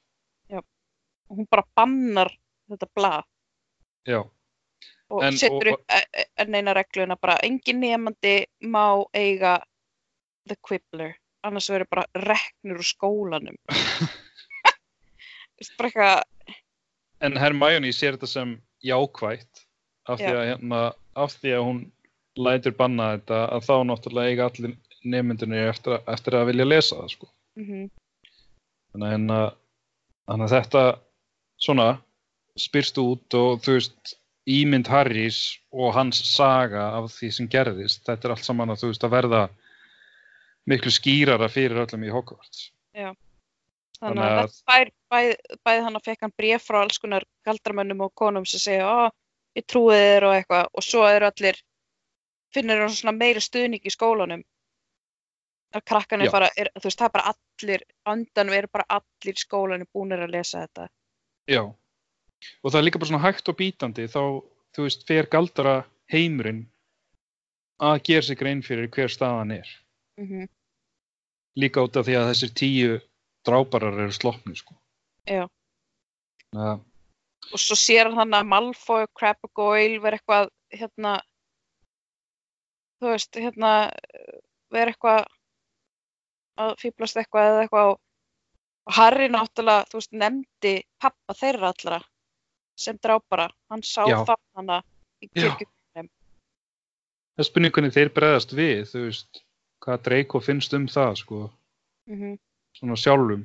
Og hún bara bannar þetta blað. Já, og En- setur og- upp e- e- enn eina regluna bara engin nefandi má eiga The Quibbler annars verið bara reknur úr skólanum. Eitthvað En Hermione sér þetta sem jákvætt af því Já. að, hérna, af því að hún lætur banna þetta að þá náttúrulega eiga allir nefndunir eftir, eftir að vilja lesa það sko. mm Þannig að, hérna, þannig að þetta svona spyrst út og þú veist ímynd Harrys og hans saga af því sem gerðist, þetta er allt saman að þú veist að verða miklu skýrara fyrir öllum í Hogwarts. þannig Þannig að að- þetta bæði, bæði, bæði hann að fekk hann bréf frá alls konar galdramönnum og konum sem segja að ég trúi þér og eitthvað og svo eru allir finnir hann svona meiri stuðning í skólanum að krakkanir Já. fara, er, þú veist það er bara allir andanum eru bara allir skólanum búnir að lesa þetta Já, og það er líka bara svona hægt og bítandi þá, þú veist, fer galdara heimurinn að gera sig grein fyrir hver staðan er. mm Líka út af því að þessir tíu drábarar eru sloppni, sko. Já. Ja, og svo sér hann að Malfoy Crab og Goyle vera eitthvað hérna þú veist, hérna vera eitthvað að fýblast eitthvað eða eitthvað og, Harry náttúrulega, þú veist, nefndi pappa þeirra allra sem drápara, hann sá það hana í Já. kirkju það er spurning hvernig þeir bregðast við, þú veist, hvað Draco finnst um það, sko, mm -hmm. svona sjálfum.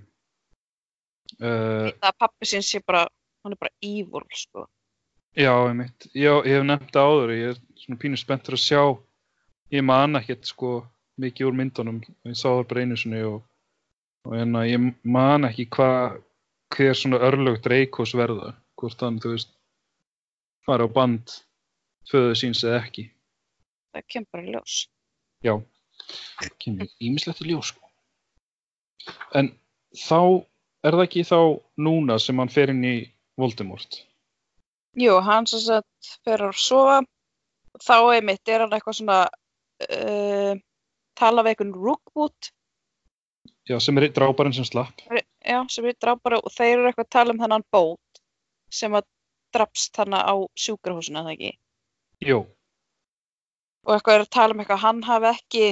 Uh, það að pappi sinn sé bara hann er bara evil, sko. Já, einmitt, já, ég hef nefnt það áður, ég er svona pínu spenntur að sjá, ég man ekkert, sko, mikið úr myndunum, ég sá það bara einu sinni og, og hérna, ég man ekki hvað, hver svona örlög Dracos verða, hvort hann, þú veist, fara á band föðu síns eða ekki. það kemur bara ljós Já, kemur ímislegt ljós sko. En þá er það ekki þá núna sem hann fer inn í Voldemort. Jú, hann sem sagt fer að sofa þá einmitt er hann eitthvað svona uh, tala við einhvern Rookwood Já, sem er dráparinn sem slapp. já, sem er drápara og þeir eru eitthvað að tala um þennan bót sem að drafst hana á sjúkrahúsinu, eða ekki? Jú, Og eitthvað er að tala um eitthvað, hann hafi ekki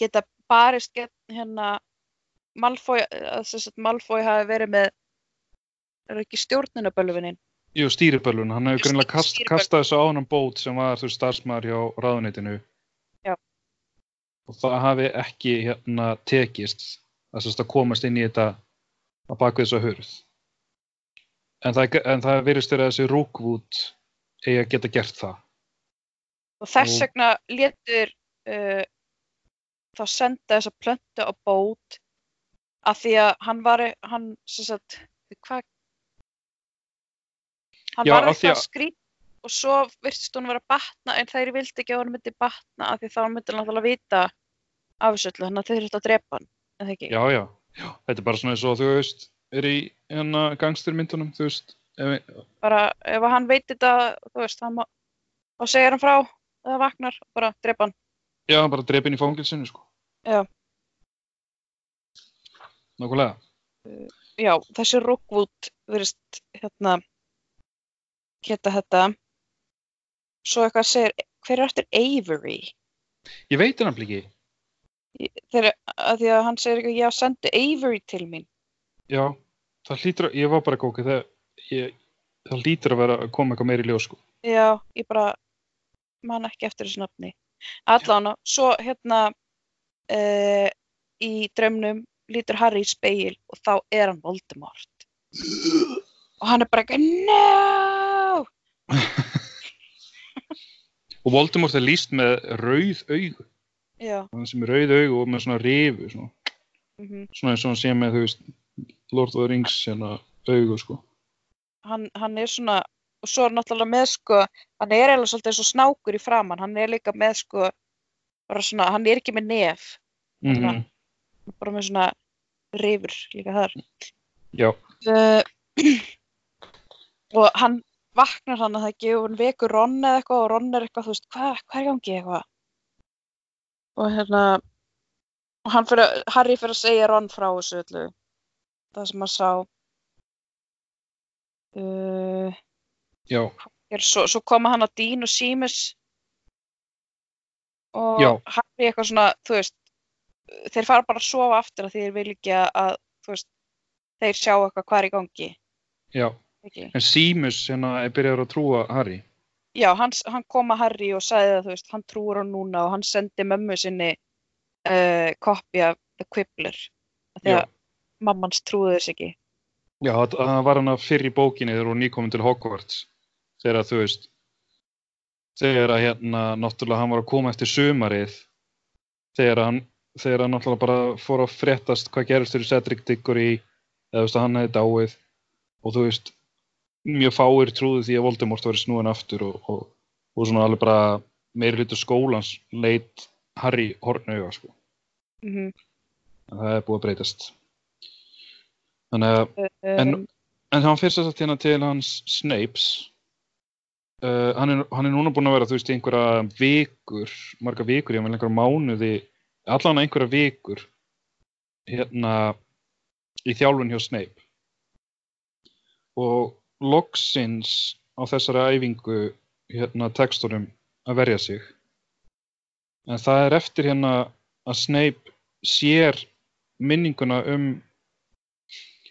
geta barist get, hérna Malfoy, að sem sagt Malfoy hafi verið með er ekki stjórnunabölvunin jú stýribölvun. Hann hefur greinlega kast, kastað þessu á hann bót sem var þú starfsmæður hjá ráðuneytinu. Og það hafi ekki hérna tekist að, að komast inn í þetta á þessa hurð. En það, en það virðist verið að þessi Rookwood eigi að geta gert það. og þess vegna létur uh, þá senda þessa plöntu á bót af því að hann var hann sagt hvað hann Já, var eitthvað að- skrýt og svo virtist hún vera að batna en þeir vildi ekki að hún myndi batna af því þá myndi hann náttúrulega vita af þessu öllu þannig að þeir þurftu að drepa hann eða ekki Já, já, já. Þetta er bara svona eins og þú veist, er í hérna gangstyrmyndunum, þú veist, ef, bara ef hann veit þetta þú veist hann má, þá segir hann frá eða vaknar og bara drepa hann já, bara drepin í fangilsinu, sko. Já. Nákvæmlega. já, þessi Rookwood verist hérna geta þetta svo eitthvað segir, hver er eftir Avery? Ég veit hann ekki. þegar að því að hann segir eitthvað, já, sendi Avery til mín. Já, það hlýtur að, ég var bara gókið þegar, ég, það hlýtur að vera að koma eitthvað meira í ljós, sko. já, ég bara man ekki eftir þessu nafni. Allan, svo hérna uh, í draumnum lítur Harry í speil og þá er hann Voldemort. Og hann er bara eitthvað, no Og Voldemort er líst með rauð augu. Hann sem er rauð augu og með svona rifu, svona, mm svona eins og hann sé með, þú veist, Lord of the Rings, hérna, augu, sko. hann, hann er svona og svo er hann náttúrulega með sko hann er eiginlega svolítið eins og snákur í framann hann er líka með sko svona, hann er ekki með nef. Mm Þarna. bara með svona rifur líka þar. Já, uh, og hann vaknar hann að það ekki og hann vekur Ron eða eitthvað og Ron er eitthvað þú veist, hvað, hvað er í gangi eitthvað? Og hérna og hann fyrir, að- Harry fyrir að segja Ron frá þessu öllu það sem hann sá. Uh, já, er, svo, svo koma hann að Dean og Seamus og Já. Harry eitthvað svona, þú veist þeir fara bara að sofa aftur að þeir vil ekki að þú veist, þeir sjá eitthvað hvað er í gangi. Já, ekki? en Seamus hérna er byrjaður að trúa Harry. Já, hann, hann kom að Harry og sagði að þú veist, hann trúur á núna og hann sendi mömmu sinni uh, koppi af The Quibbler að mammans trúði þess ekki Já, það það var hann að fyrr í bókinni þegar hún nýkomin til Hogwarts. Þegar þú veist, þegar að hérna, náttúrulega hann var að koma eftir sumarið, þegar hann, þegar hann náttúrulega bara fór að fréttast hvað gerist fyrir Cedric Diggory, eða þú veist að hann hefði dáið, og þú veist, mjög fáir trúðu því að Voldemort var snúin aftur og, og, og svona alveg bara meiri hlutu skólans leit Harry hornauga, sko. mm En það er búið að breytast. Þannig að En- um, En hann fyrst að hérna til hans Snapes uh, hann, er, hann er núna búinn að vera, þú veist, í einhverja vikur, marga vikur, ég með einhverja mánuði, allan einhverja vikur hérna í þjálfun hjá Snape og loksins á þessari æfingu hérna tekstunum að verja sig. En það er eftir hérna að Snape sér minninguna um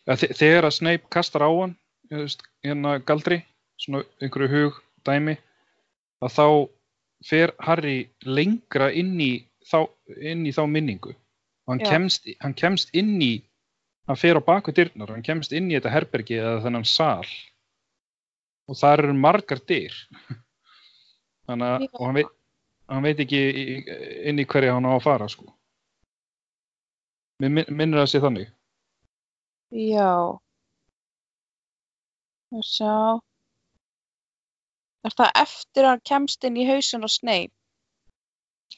að þe- þegar að Snape kastar á hann hérna galdri svona einhverju hug dæmi að þá fer Harry lengra inn í þá, inn í þá minningu. Og hann kemst, hann kemst inn í hann fer á baku dyrnar hann kemst inn í þetta herbergi eða þennan sal og það eru margar dyr þannig að og hann veit, hann veit ekki inn í hverja hann á að fara sko Mér min- minnir það sé þannig Já. Og sjá. Er það eftir að hann kemst inn í hausin og Snape?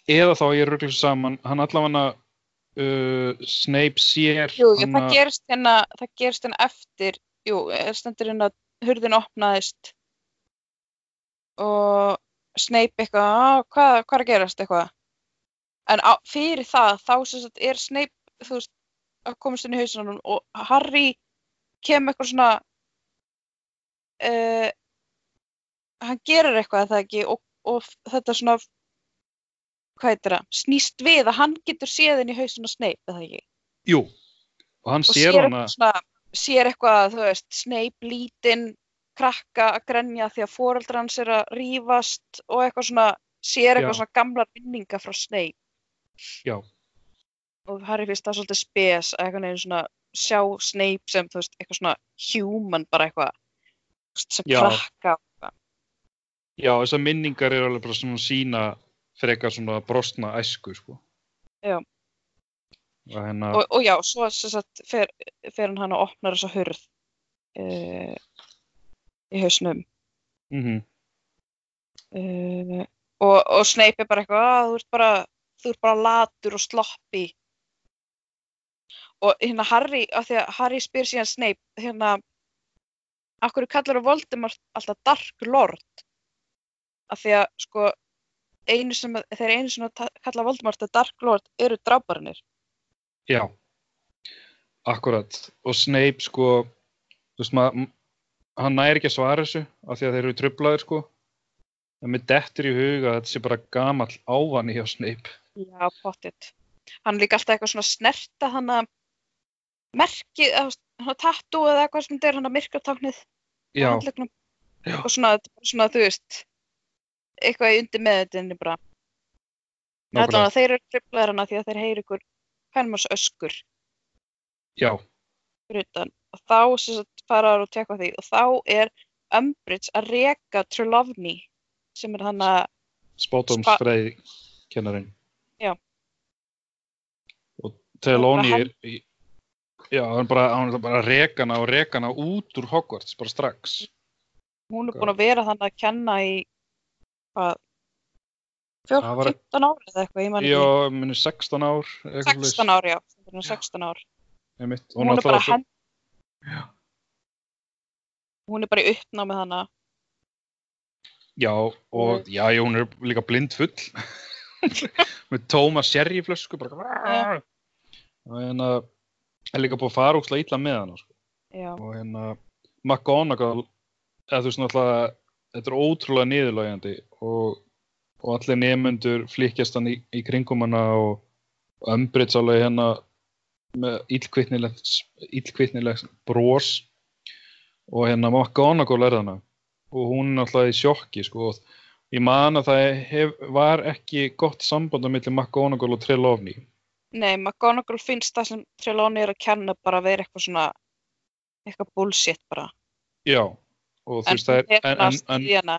eða þá ég rugglu saman hann allavega uh, Snape sér Jú, hana- það gerist hérna, það gerist hérna eftir, jú, stendur hérna að hurðin opnaðist og Snape eitthvað, "Ah, hvað, hvað er að gerast eitthvað? En á, fyrir það, þá sem sagt er Snape, þú veist, að komast inn í hausinum og Harry kemur eitthvað svona, uh, hann gerir eitthvað það ekki og, og þetta svona, hvað heitir það, snýst við að hann getur séð inn í hausin og Snape, það ekki? jú, og hann og sér hana svona, sér eitthvað, þú veist, Snape lítinn krakka að grenja því að foreldrar hans er að rífast og eitthvað svona, sér eitthvað Já. svona gamlar minninga frá Snape já, og Harry finnst það svolítið spes að eitthvað neginn svona sjá Snape sem, þú veist, eitthvað svona human bara eitthvað, sem Já. krakka já, þessar minningar eru alveg bara svona sína frekar svona brostna æsku sko. Já. Og hérna og, og já, svo sagt fer, fer hann og opnar þessa hurð uh, í hausnum. Mm uh, og, og Snape er bara eitthvað að þú ert bara, þú ert bara latur og sloppi og hérna Harry, af því að Harry spyr síðan Snape hérna af hverju kallar Voldemort alltaf Dark Lord? Af því að sko einu sem, þeir einu sem að ta- kalla Voldemort að Dark Lord eru drábarinnir já, akkurat og Snape sko þú veist maður hann næri ekki að svara þessu af því að þeir eru trublaðir sko en mér dettur í huga að þetta sé bara gamall ávani hjá Snape Já, pottitt. Hann líka alltaf eitthvað svona snerta hann að merkið, eða hann að tattoo eða eitthvað sem þetta er hann að myrkratáknið á já. Já. Og svona, svona, þú veist, eitthvað í undir meðutinni bara. Nákvæmlega að þeir eru triplaðir hana því að þeir heyri ykkur kvenmars öskur já, utan. Og þá sagt faraður og tekka því. Og þá er Umbridge að reka Trelawney sem er hann að, spátumsfræði kennarinn Já. og Trelawney er í- já, hann er bara, er bara rekana og rekana út úr Hogwarts bara strax. Hún er búin að vera hann að kenna í, hvað, 14, Það var- 15 ári eða eitthvað, ég man ekki. já, minni 16 ár eitthvað 16 ár, já, hún er 16 ár. einmitt, og Hún er bara náttúrulega- hend... Hún er bara í uppnámið hana. já, og já, já, hún er líka blind full með tóma sherryflösku bara og hérna er líka búið að fara úkslega illa með hana sko. Já, og hérna McGonagall eða þú veist náttúrulega þetta er ótrúlega niðurlægjandi og, og allir nefnendur flikkjast hann í, í kringum hana og, Umbridge alveg hérna með illkvittnilegt bros. Og hérna McGonagall er þarna. Og hún er alltaf í sjokki sko. Og ég man að það hef, var ekki gott samband á milli McGonagall og Trelawney. Nei, McGonagall finnst það sem Trelawney er að kenna bara að vera eitthvað svona eitthvað bullshit bara. Já. Og þú veist það er en, en, en,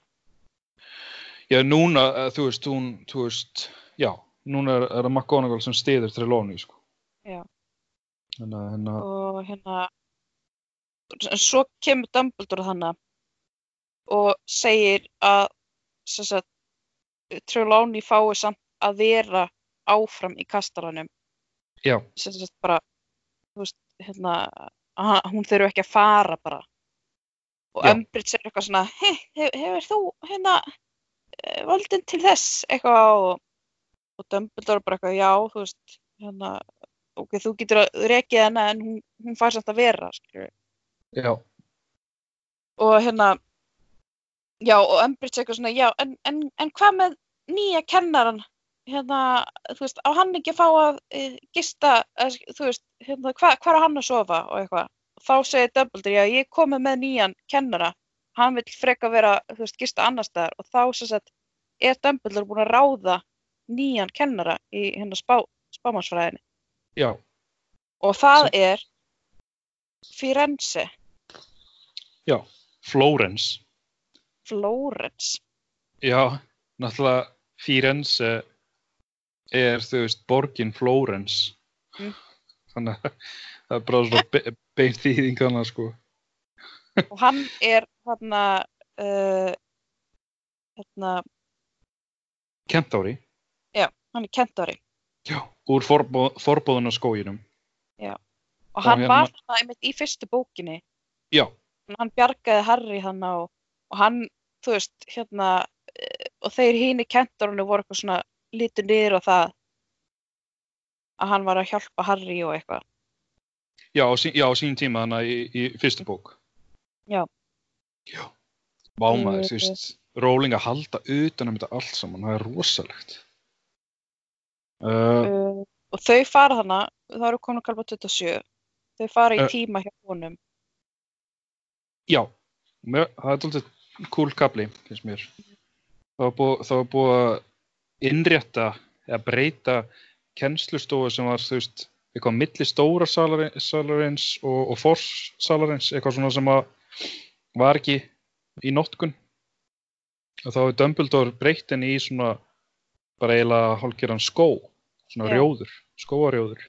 já núna eh, þú veist hún þú veist já núna er, er það McGonagall sem stiður Trelawney sko. Að hérna og hérna en svo kemur Dumbledore þannig og segir að sem sagt, Trelawney fái samt að vera áfram í kastalanum. Já. Sagt bara veist, hérna, hún þurfi ekki að fara bara. Og. Umbridge er eitthvað svona hef, hefur þú hérna eh, völdin til þess eitthvað og, og Dumbledore bara eitthvað já þú veist hérna, ok, þú getur að rekið hana en hún, hún fær samt að vera og hérna já og Umbridge eitthvað svona já en, en, en hvað með nýja kennaran hérna, þú veist, á hann ekki að fá að e, gista, eða, þú veist, hérna, hva, hvað er hann að sofa og eitthvað. Þá segir Dumbledore, já, ég komið með nýjan kennara, hann vil freka vera, þú veist, gista annar staðar og þá sem sagt er Dumbledore búin að ráða nýjan kennara í hérna spá, spámansfræðinni já og það Sem- er Firenze, já Flórens Flórens. Já, náttúrulega Firenze er, þú veist, borgin Flórens. Mm. Þannig að það er bara svona be beint þýðing þannig, sko. Og hann er hérna, uh, hérna, Kentári. hann er kentari. Já. Úr forbó forbóðun á skóginum. og hann hérna- var þarna einmitt í fyrstu bókinni Já, hann bjargaði Harry hann og, og hann, þú veist, hérna eh, og þeir hín í kentorinu voru eitthvað svona lítið niður á það að hann var að hjálpa Harry og eitthvað já, á já, á sín tíma þannig í, í fyrstu bók. Já. Já. Vámaður, þú veist, Rowling að halda utan um þetta allt saman, það er rosalegt. Uh, uh, og þau fara þarna það eru komin kalpa 27 þau fara í Eh. tíma hjá honum Já, það er svolítið cool kapli, finnst mér. Það var búið, að innrétta eða breyta kennslustofu sem var, þú veist, eitthvað milli stóra salarins, og, og fors salarins, eitthvað svona sem að var ekki í notkun. Og þá hefur Dumbledore breytt henni í svona bara eiginlega hálfgerðan skó, svona Já. rjóður, skóarjóður.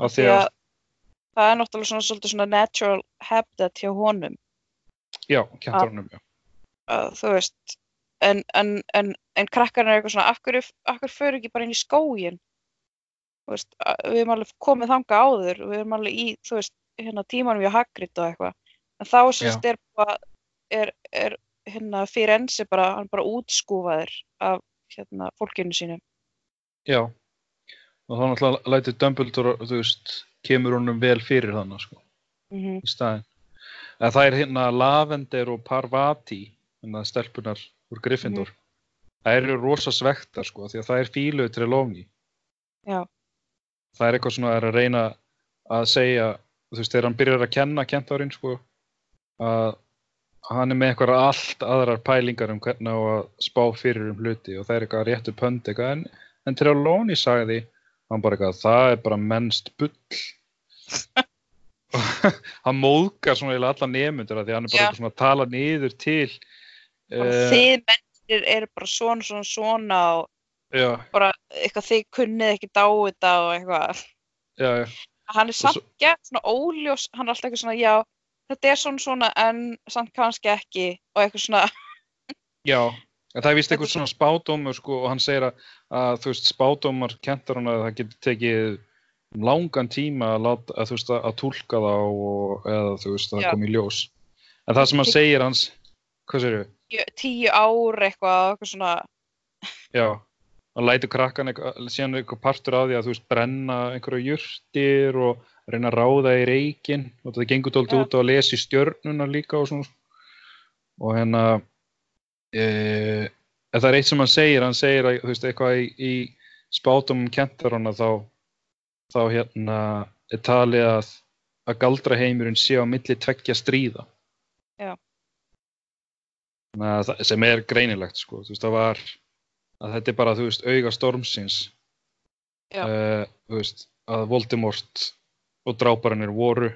Af því að það er náttúrulega svona, svolítið svona natural habitat hjá honum já, kentarunum, já. að, þú veist en, en, en, en krakkarnir er eitthvað svona af hverju, fyrir ekki bara inn í skógin þú veist, að- við erum alveg komið þanga áður við erum alveg í, þú veist, hérna tímanum hjá Hagrid og eitthvað en þá sérst er bara er, er hérna fyrir ensi bara, hann bara útskúfaður af hérna fólkinu sínu Já, og þá náttúrulega lætur Dumbledore, þú veist, kemur honum vel fyrir þannig, sko, mm í staðinn. En það er hérna Lavender og Parvati, hérna stelpunar úr Gryffindor. Það eru rosa svektar, sko, því að það er fíluð til Lóni. Já. Það er eitthvað svona að að reyna að segja, þú veist, þegar hann byrjar að kenna kentarinn, sko, að hann er með eitthvað allt aðrar pælingar um hvernig á að spá fyrir um hluti og það er eitthvað réttu pönd eitthvað. En, en Trelawney sagði hann bara eitthvað, það er bara mennst bull. Og hann móðgar svona eiginlega alla nefnundur því hann er bara eitthvað svona að tala niður til og eh, þið mennir eru bara svona svona svona og já, bara eitthvað þið kunnið ekki dá þetta og eitthvað. Já, já, hann er samt gett svona óljós hann er alltaf eitthvað svona, já, þetta er svona svona en samt kannski ekki og eitthvað svona, já en það er vist eitthvað svona spádómur sko, og hann segir að, að þú veist spádómar kentar hann að það getur tekið langan tíma að, láta, að, þú veist, að, að túlka þá og, eða þú veist að það kom í ljós. En það sem hann segir hans hvað segir tíu, tíu ár eitthvað, eitthvað svona. Já, hann lætur krakkan eitthvað, síðan eitthvað partur af því að þú veist brenna einhverju jurtir og reyna að ráða í reikin og það gengur tólti Já. út á að lesa í stjörnuna líka og svona og hérna e, það er eitt sem hann segir, hann segir að þú veist eitthvað í, í spátum kentarana þá, þá hérna er talið að, að galdraheimurinn sé á milli tveggja stríða. Já. Að Sem er greinilegt sko, þú veist það var að þetta er bara, þú veist, auga stormsins uh, þú veist, að Voldemort og dráparannir voru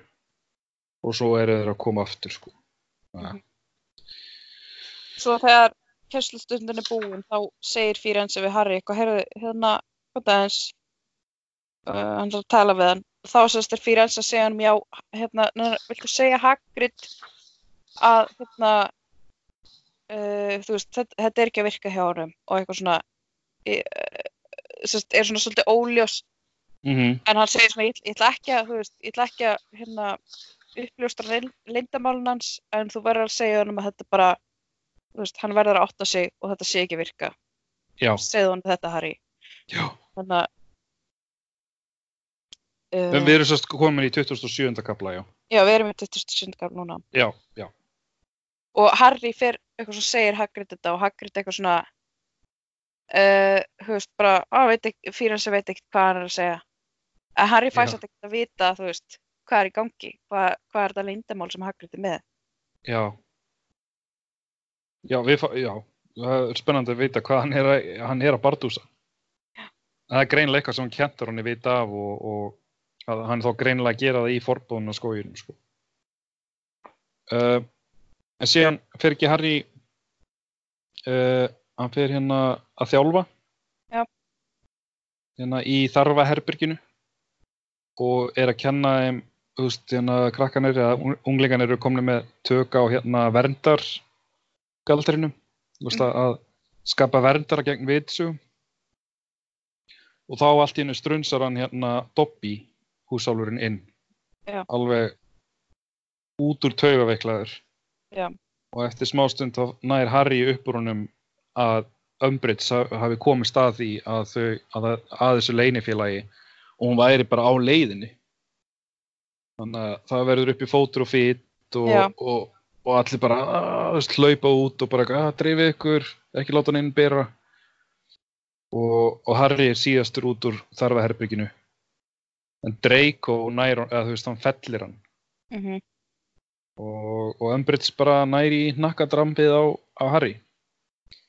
og svo eru þeir að koma aftur sko. Mhm. Svo þegar kennslustundin er búin þá segir Fírense við Harry eitthvað, heyrðu, hérna, eins, uh, hann er að tala við hann. Þá sérst er Fírense að segja hann, já, hérna, viltu segja Hagrid að, hérna, uh, þú veist, þetta, þetta er ekki að virka hjá honum og eitthvað svona, uh, sérst, er svona svolítið óljós Mm en hann segir svona, ég, ætla- ekki að, veist, ætla ekki að, hérna, uppljóstra leyndamálun hans, en þú verður að segja honum að þetta bara, veist, hann verður að átta sig og þetta sé ekki virka. Já, Segðu honum þetta, Harry. já. Þannig að, uh, En við erum sérst komin í 27. kapla, já. já, við erum í 27. gaf núna. Já, já. Og Harry fer, eitthvað svo segir Hagrid þetta og Hagrid eitthvað svona, uh, þú veist, bara, á, veit ekki, fyrir hans að veit ekki hvað hann er að segja. En Harry Já. fæst ekki að vita, þú veist, hvað er í gangi, hvað, hvað er þetta leyndamál sem Hagrid er með. Já. Já, við, já, það er spennandi að vita hvað hann er að, hann er að bardúsa. Það er greinilega eitthvað sem kentur hann er vita af og, og að hann er þá greinilega að gera það í forbóðuna skóginum, sko. Uh, en síðan fer ekki Harry, uh, hann fer hérna að þjálfa. Já. Hérna í þarfa herbyrginu og er að kenna þeim, þú veist, hérna krakkanir eða ung- unglingarnir eru komni með tök á hérna verndar galdrinum, þú veist, að, að skapa verndara gegn vitsugum og þá allt í hennu strunsar hann hérna Dobby, húsálfurinn inn. Já. alveg út úr taugaveiklaður og eftir smástund þá nær Harry upp úr honum að Umbridge ha- hafi komist að því að, þau, að, að þessu leinifélagi og hún væri bara á leiðinni. Þannig að það verður upp í fótur og fýtt og, og, og allir bara að, þú veist, hlaupa út og bara að dreifið ykkur, ekki láta hann inn bera og, og Harry er síðastur út úr þarfaherbygginu en Draco nær, eða þú veist, hann fellir hann. Mm og, og Umbridge bara næri í nakkadrampið á, á Harry.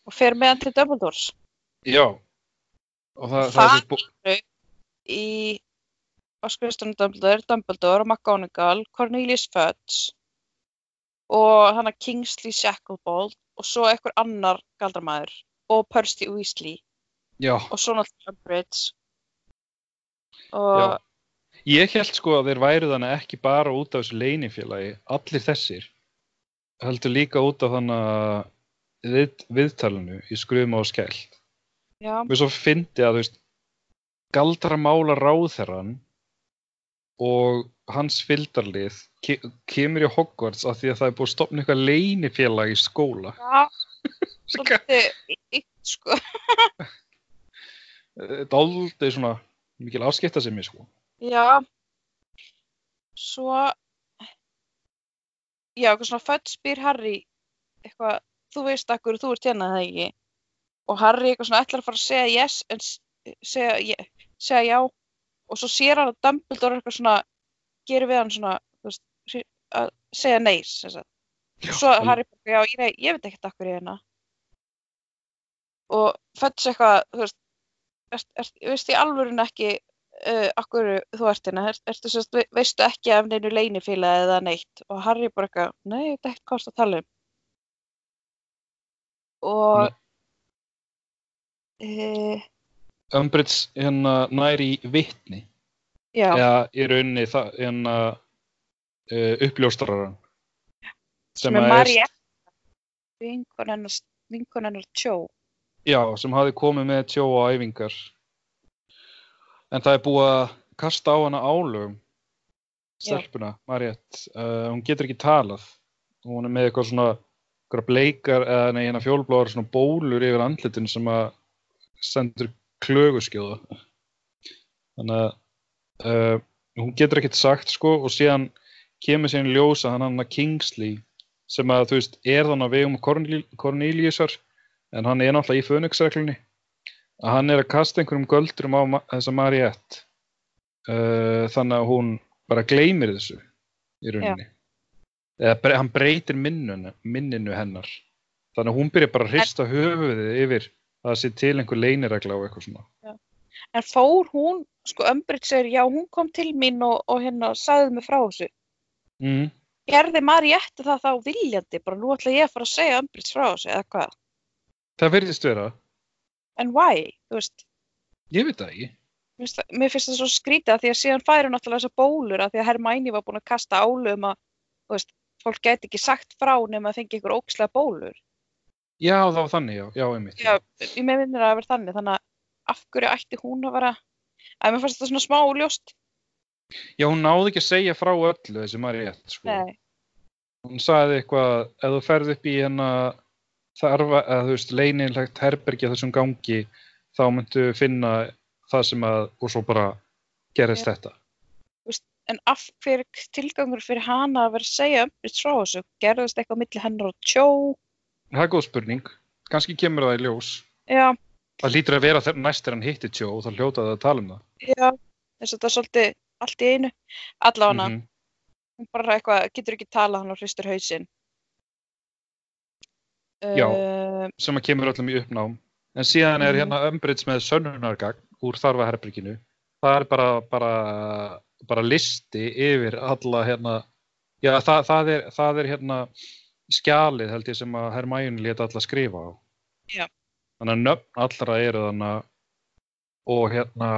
Og fer með hann til Dumbledores. Já. Og það, það, Það- er í á skrifstunum Dumbledore, Dumbledore, McGonagall, Cornelius Fudge og hann að Kingsley Shacklebolt og svo einhver annar galdramæður og Percy Weasley. Já, og svo náttúrulega Umbridge og Já. ég held sko að þeir væru þannig ekki bara út af þessu leinifélagi allir þessir heldur líka út af þannig við, viðtalinu í skruðum og skellt já, mér svo fyndi að þú veist galdramála ráðherran og hans fylgdarlið ke kemur í Hogwarts af því að það er búið að stopna eitthvað leinifélag í skóla. Já svolítið ítt sko. Þetta er aldrei svona mikil afskipta sem ég sko. Já. Svo já, eitthvað svona Fudge spyr Harry eitthvað, þú veist akkur þú ert hérna það ekki? Og Harry eitthvað svona ætlar að fara að segja yes en segja, yeah, segja já. Og svo sér hann að Dumbledore eitthvað svona gerir við hann svona veist, að segja nei sem sagt. og svo. Harry bara, já, ég, ég veit ekkert akkur ég er hérna. Og Fudge eitthvað þú veist, ert, ert, veist í alvörun ekki uh, akkur þú ert hérna, ert, ertu, sérst, ve- veistu ekki af neinu leinifíla eða neitt? Og Harry bara eitthvað, nei, ég veit ekkert það að tala um. Og uh, Umbridge hérna næri í vitni. Já, eða í rauninni það hérna uh, uppljóstraran sem er Marie vinkon hennar vinkon hennar tjó. Já, sem hafi komið með tjó á æfingar. En það er búið að kasta á hana álögum stelpuna, Mariette uh, hún getur ekki talað. Hún er með eitthvað svona bleikar, eða nei, hérna fjólblóðar svona bólur yfir andlitin sem að sendur klöguskjóða. Þannig að uh, hún getur ekkert sagt sko og síðan kemur síðan í ljós að hann hann að Kingsley sem að þú veist er þannig að vegum Corneli- Corneliusar en hann er náttúrulega í Fönixreglunni að hann er að kasta einhverjum göldurum á ma- þessa Mariette. Uh, þannig að hún bara gleymir þessu í rauninni. Eða bre hann breytir minnunu, minninu hennar. Þannig að hún byrja bara að hrista höfuðið yfir það sé til einhver leyniregla og eitthvað svona En fór hún, sko Umbridge segir, já hún kom til mín og, og hérna sagði mig frá þessu. mm. Gerði Mariette það þá viljandi, bara nú ætla ég að fara að segja Umbridge frá þessu eða hvað? það verðist vera, En why? Þú veist, ég veit það ekki mér finnst það- svo skrítið að því að síðan færi hún náttúrulega þessar bólur að því að Hermæni var búin að kasta álu um að, þú veist, fólk gæti ekki sagt frá nema að fengi ykkur ókslega bólur. Já það var þannig, já, já einmitt Já, ég með minnir að það verið þannig, þannig að af hverju ætti hún að vera, að mér fannst þetta svona smá ljóst. já, hún náði ekki að segja frá öllu þessi Mariette sko. Nei, hún sagði eitthvað, ef þú ferð upp í hérna þarfa, eða þú veist, leynilegt herbergi þessum gangi, þá myndu finna það sem að, og svo bara gerist þetta. en af hverju tilgangur fyrir hana að vera að segja Umbridge frá þessu? Gerðist eitthvað milli hennar og tjó? Það er góð spurning. Kannski kemur það í ljós. Já, Það lítur að vera næst er hann hitti tjó og þá hljóta það að tala um það. já, þess að þetta er svolítið allt í einu. Allavega, Mhm. hún bara eitthvað, getur ekki tala hann og hristur hausinn. Já. Uh, Sem að kemur öllum í uppnám. En síðan er Mhm. hérna Umbridge með sönnunargagn úr þarfa herberginu. Það er bara, bara, bara listi yfir alla hérna, já það, það, er, það er hérna skjalið held ég sem að Hermæjun leta alla skrifa á. Já. Þannig að nöfn allra eru þannig og hérna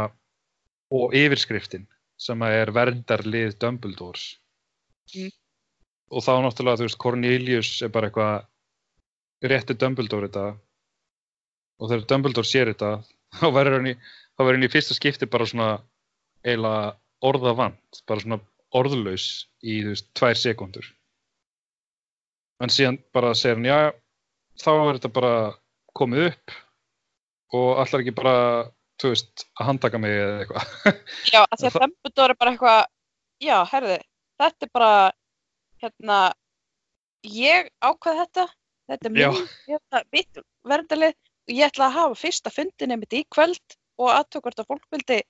og yfirskriftin sem að er verndarlið Dumbledores. Mm. Og þá náttúrulega, þú veist, Cornelius er bara eitthvað rétti Dumbledore þetta og þegar Dumbledore sér þetta þá verður hann í, þá verður hann í fyrsta skipti bara svona eiginlega orðavant, bara svona orðlaus í, þú veist, tvær sekundur. En síðan bara segir hann, já, þá er þetta bara komið upp og allar ekki bara, þú veist, að handtaka mig eða eitthvað. já, að því að Dumbledore er bara eitthvað, já, herði, þetta er bara, hérna, ég ákvað þetta, þetta er Já. minn, hérna, mitt verndalið og ég ætla að hafa fyrsta fundin einmitt í kvöld og aðtökvart að fólk vildi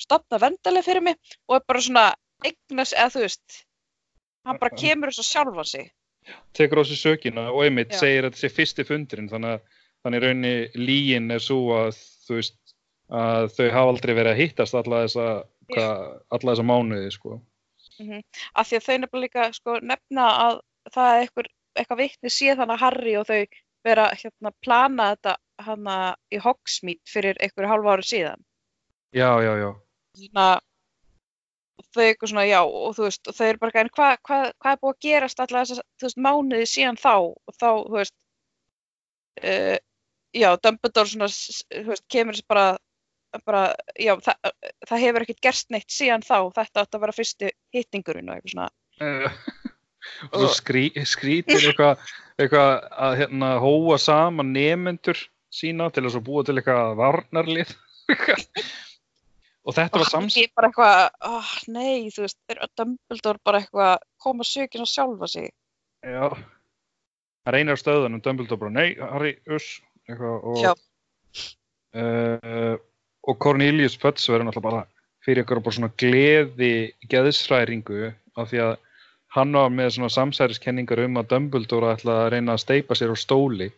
stopna verndalið fyrir mig og er bara svona eignas, eða þú veist, hann bara kemur þess að sjálfa sig. Tekur á sig sökina og einmitt Já. segir að þetta sé fyrsti fundurinn, þannig að þannig í rauninni lígin er svo að, þú veist, að þau hafa aldrei verið að hittast alla þessa, þessa mánuði, sko. Af því að þau nefnilega líka sko, nefna að það er eitthvað, eitthvað vitni sé þannig að Harry og þau vera hérna plana þetta hana í Hogsmeade fyrir einhverju hálfa ári síðan. Já, já, já. Svona, þau eitthvað svona, já, og þú veist, og þau eru bara, en hvað hva, hva er búið að gerast alla þess að, þú mánuði síðan þá, og þá, þú veist, uh, já, Dumbledore svona, þú veist, kemur þess bara, bara, já, það, það hefur ekkert gerst neitt síðan þá, þetta átti að vera fyrstu hittingurinn og eitthvað svona. Eh, og svo skrý, skrítir eitthvað eitthvað að hérna hóa saman nemyndur sína til þess að búa til eitthvað varnarlið og þetta var sams Ég bara eitthvað, oh, nei, þú veist, er Dumbledore bara eitthvað að koma sökin að sjálfa sig. já, hann reynir á stöðunum Dumbledore bara, nei, Harry, uss eitthvað Já. og uh, og Cornelius Pötz verður náttúrulega bara fyrir ykkur bara svona gleði geðsræringu af því að hann var með svona samsæriskenningar um að Dumbledore ætla að reyna að steipa sér á stóli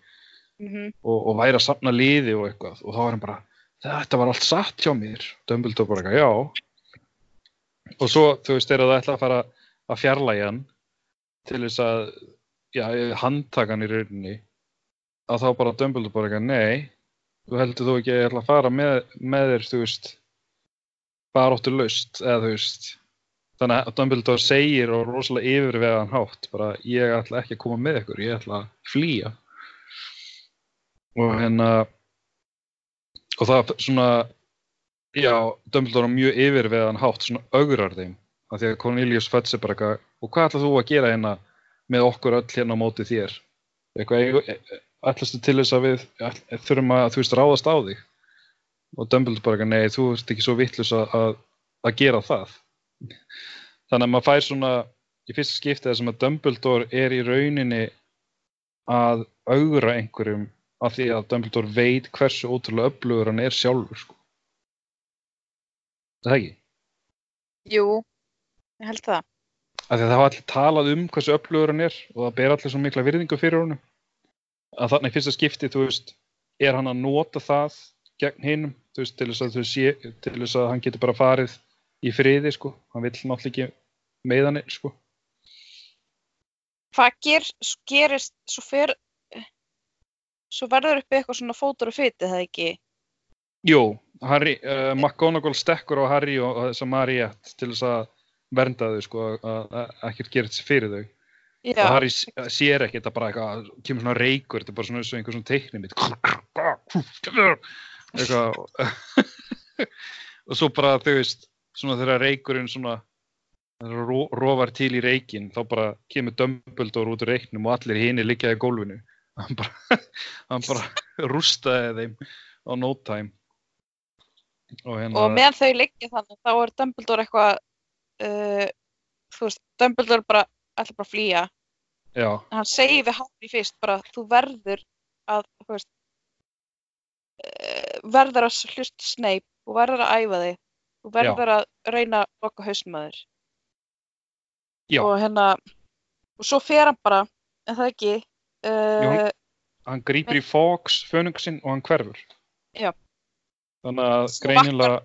Mm og, og væri að safna liði og eitthvað og þá var hann bara, þetta var allt satt hjá mér. Dumbledore bara eitthvað, já. Og svo, þú veist, þegar það ætla að fara að fjarlægja hann til þess að já, handtaka hann í rauninni að þá bara Dumbledore bara eitthvað, nei þú heldur þú ekki að ég ætla að fara með, með þér, þú veist bara áttu laust, eða þú veist. Þannig að Dumbledore segir og rosalega yfirvegaðan hátt bara, ég ætla ekki að koma með ykkur, ég ætla að flýja. Og hérna og það svona já, Dumbledore mjög yfirveðan hátt svona augrar þeim. Af því að Cornelius Fudge er bara eitthvað og hvað ætlað þú að gera hérna með okkur öll hérna á móti þér? Eitthvað, ætlastu til þess að við þurfum að, þú veist, ráðast á þig? Og Dumbledore bara eitthvað, nei, þú ert ekki svo vittlust að, að, að gera það. Þannig að maður fær svona í fyrsta skipti þessum að Dumbledore er í rauninni að augra einhverjum af því að Dumbledore veit hversu ótrúlega öflugur hann er sjálfur sko. Það er ekki? Jú, ég held það. Af því að það hafa allir talað um hversu öflugur hann er og það ber allir svo mikla virðingu fyrir honum að þannig fyrsta skipti, þú veist, er hann að nota það gegn hinum, þú veist, til þess að, sé, til þess að hann getur bara farið í friði, sko. Hann vill náttúrulega ekki meiðan einn, sko. Hvað ger, gerist, svo fer, svo verður uppi eitthvað svona fótur og fytið, það ekki? Jú, Harry, uh, McGonagall stekkur á Harry og, þess að Mariette til þess að vernda þau, sko, að, ekkert gerist fyrir þau. Já, og Harry sér ekki þetta bara eitthvað, kemur svona reykur, þetta er bara svona eins og einhver svona teikni mitt eitthvað og svo bara þau veist svona þegar reykurinn svona rofar til í reykin þá bara kemur Dumbledore út úr reyknum og allir hinni liggjaði í gólfinu hann bara, hann bara rústaði þeim á no time. Og hérna og meðan þau liggja þannig, þá er Dumbledore eitthvað, uh, þú veist, Dumbledore bara, ætla bara að flýja. já, hann segir við Harry fyrst bara, þú verður að, þú veist, uh, verður að hlusta Snape, þú verður að æfa þig, þú verður að reyna að loka hausmaður. já, Og hérna, og svo fer hann bara, en það ekki, Jú, uh, hann grýpur í Fox fönungsinn og hann hverfur Já. þannig að Svo greinilega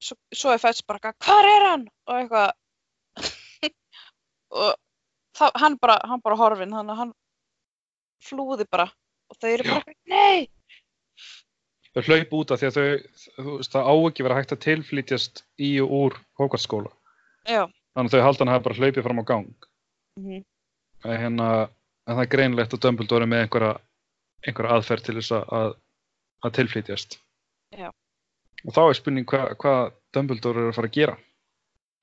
svo, svo er fætt bara, hvar er hann? Og eitthvað, og það, hann bara, hann bara horfinn, þannig að hann flúði bara, og þau eru bara, eitthvað, nei! þau hlaup út af því að þau, það á ekki vera hægt að tilflytjast í og úr Hogwarts-skóla. Já. Þannig að þau haldan hafa bara hlaupið fram á gang. Mm En, hérna, en það er greinlegt að Dumbledore er með einhverja, einhverja aðferð til þess að, að, að tilflytjast. Já. Og þá er spurning hvað hva Dumbledore er að fara að gera.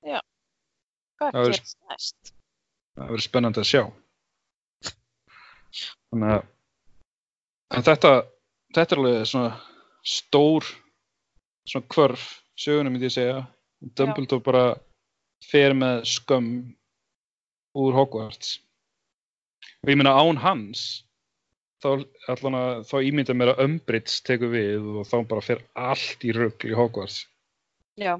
Hvað Það er- gerist næst? Það verður spennandi að sjá. Þannig að en þetta, þetta er alveg svona stór svona kvörf sögunum myndi ég segja. Dumbledore bara fer með skömm úr Hogwarts. Og ég meina án hans þá, þá ímynda mér að Umbridge tekur við og þá bara fer allt í rugl í Hogwarts. Já.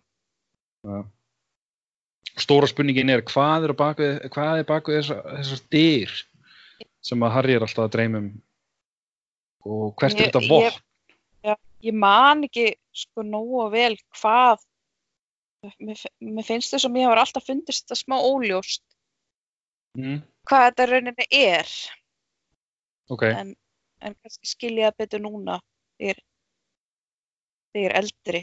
Stóra spurningin er hvað er baku, hvað er baku þessar, þessar dyr sem að Harry er alltaf að dreyma um og hvert er Ég- þetta ég- vopn? Ég man ekki sko nógu vel hvað, mér, mér finnst þess að mér hefur alltaf fundist þetta smá óljóst, Mm, hvað þetta rauninni er, ok, en, en kannski skilja það betur núna þegar ég er eldri.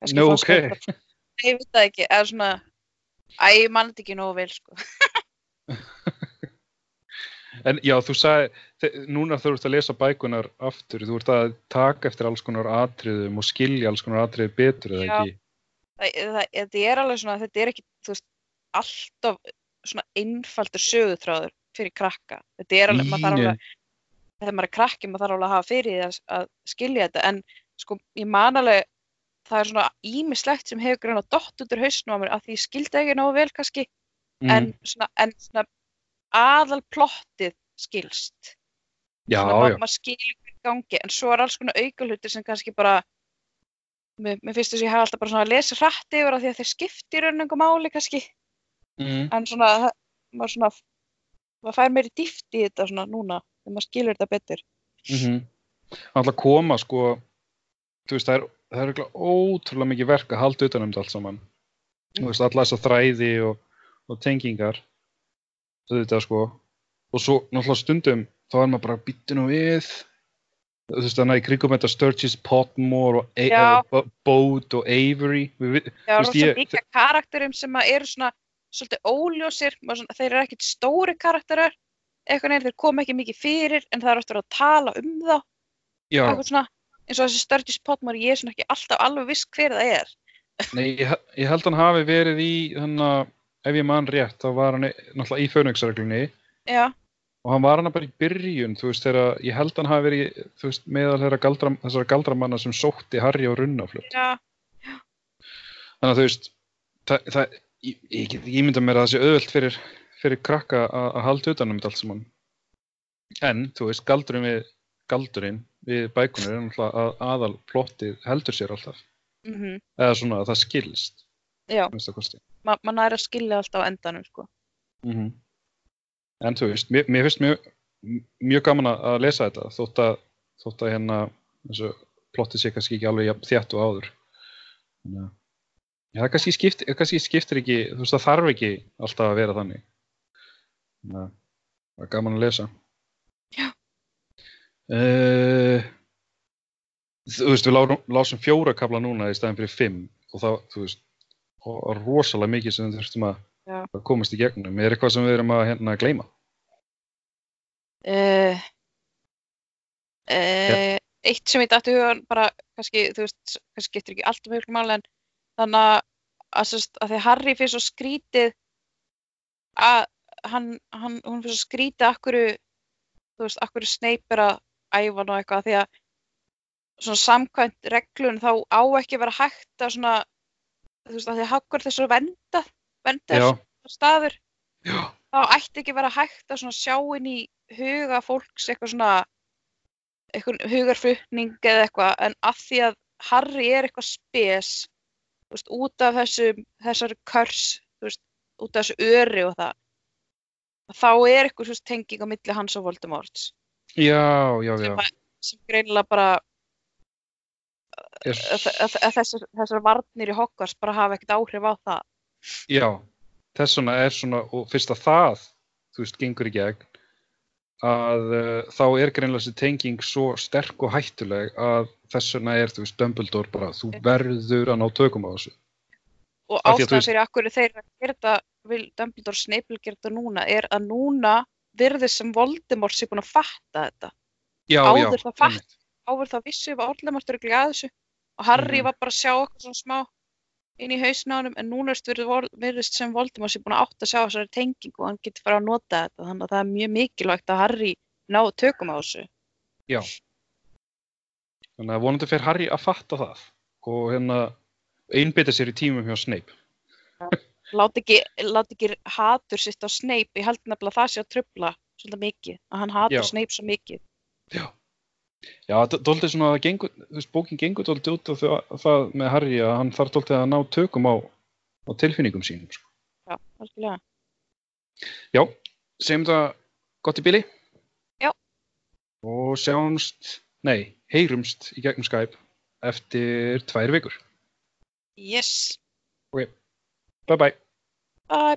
Kannski Nú, fannst mér ok. bara- Nei, ég veit það ekki, eða svona, æ, ég man þetta ekki nógu vel, sko. en já þú sagði, núna þú ert að lesa bækunar aftur, þú ert að taka eftir alls konar atriðum og skilja alls konar atriði betur eða Já. ekki? Það, það, þetta er alveg svona, þetta er ekki, þú veist, alltaf svona einfaldur sögutráður fyrir krakka. Þetta er alveg, maður þarf alveg, þegar maður er krakki, maður þarf alveg að hafa fyrir því að, að skilja þetta, en sko, ég man alveg, það er svona ímislegt sem hefur greina dott út úr hausnum á mér að því ég skildi ekki nógu vel kannski, Mm, en svona, en svona aðal plottið skilst. já, svona, já, ma maður skilur gangi, en svo er alls konar aukalutir sem kannski bara, mér, mér finnst þess að ég hafa alltaf bara svona að lesa hrætt yfir að því að þeir skipti í raun einhver máli kannski, mm, en svona, maður svona, maður fær meiri dýft í þetta svona núna, þegar maður skilur þetta betur. mm Alltaf koma sko, þú veist, það er, það er ótrúlega mikið verk að halda utan um þetta allt saman. Þú veist, alla þessa þræði og, og tengingar, þetta sko, og svo náttúrulega stundum þá er maður bara nú við, þú veist, þannig að í krigum þetta Sturgis, Potmore og Já. Bo- Bode og Avery, við, Já, Þú veist, rosa ég- líka karakterum sem að eru svona svolítið óljósir, svona, þeir eru ekkert stóri karakterar, eitthvað nefnir, þeir koma ekki mikið fyrir, en það er ofta að tala um þá, já, eitthvað svona, eins og þessi Sturgis Potmore, ég er svona ekki alltaf alveg viss hver það er. nei, ég, ég held hann hafi verið í, að, ef ég man rétt, þá var hann náttúrulega í fönungsreglunni, Já, og hann var hann bara í byrjun þú veist þegar ég held hann hafi verið þú veist meðal þeirra galdra, þessara galdramanna sem sótti Harry og Runnafljót já, þannig að þú veist það, það, ég, ég get ekki ímynda mér að það sé auðvelt fyrir, fyrir krakka að halda utan um þetta allt saman en þú veist galdurum við galdurinn við bækunar er náttúrulega að aðal plottið heldur sér alltaf. mm Eða svona að það skilst, já, ma maður næri að skilja alltaf á endanum sko. Mm En þú veist, mér, mér finnst mjög, mjög gaman að lesa þetta þótt að, þótt að hérna plottið sé kannski ekki alveg þétt og áður. Þannig að Já, það kannski, skipt, kannski skiptir ekki, þú veist, það þarf ekki alltaf að vera þannig. Þannig að það er gaman að lesa. Já. Uh, þú veist, við lá- lásum fjóra kabla núna í staðin fyrir fimm og það, þú veist, og rosalega mikið sem við þurftum að, að komast í gegnum. Er eitthvað sem við erum að hérna gleyma? Uh, uh, eitt sem ég dætti hugan bara kannski, þú veist, kannski getur ekki allt um mjög máli en þannig að, að, að því Harry fyrir svo skrítið að hann, hann, hún fyrir svo skrítið akkur, þú veist, akkur Snape er að æfa og eitthvað því að svona samkvæmt reglun þá á ekki vera hægt að svona, þú veist, að því að Hogwarts er svo venda, venda Já. staður Já. þá ætti ekki vera hægt að svona sjá inn í huga fólks eitthvað svona eitthvað hugarflutning eða eitthvað en að því að Harry er eitthvað spes veist, út af þessu þessari körs veist, út af þessu öri og það þá er eitthvað svona tenging á milli hans og Voldemorts. Já, já, já. sem, sem greinilega bara að þessar, þessar varnir í Hogwarts bara hafa ekkert áhrif á það. Já, þess vegna er svona, og fyrst að það, þú veist, gengur í gegn, að uh, þá er greinlega þessi tenging svo sterk og hættuleg að þess vegna er, þú veist, Dumbledore bara, þú verður að ná tökum á þessu. og ástæðan fyrir akkur þeir að þetta vil Dumbledore Snape gera þetta núna er að núna virðist sem Voldemort sé búin að fatta þetta Já, Áður það fatt- áður þá vissu við Voldemort örugglega að þessu og Harry Mhm. var bara að sjá eitthvað svona smá inn í honum en núna virðist virð- Vol- virðist sem Voldemort sé búin að átta að sjá þessari tengingu og hann getur fara að nota þetta þannig að það er mjög mikilvægt að Harry ná tökum á þessu Já. Þannig að vonandi fer Harry að fatta það og hérna einbytta sér í tímum hjá Snape. láti ekki, láti ekki hatur sitt á Snape ég held nefnilega að það sé að trubla svolítið mikið, að hann hatur Já. Snape svo mikið Já. Já, dóltið svona, að gengur, þú veist, bókin gengur dóltið út af það, það með Harry að hann þarf dóltið að ná tökum á, á tilfinningum sínum. Sko. Já, algjörlega Já, segjum það gott í bili. Já. Og sjáumst, nei, heyrumst í gegnum Skype eftir tvær vikur. Yes, Bye bye. bye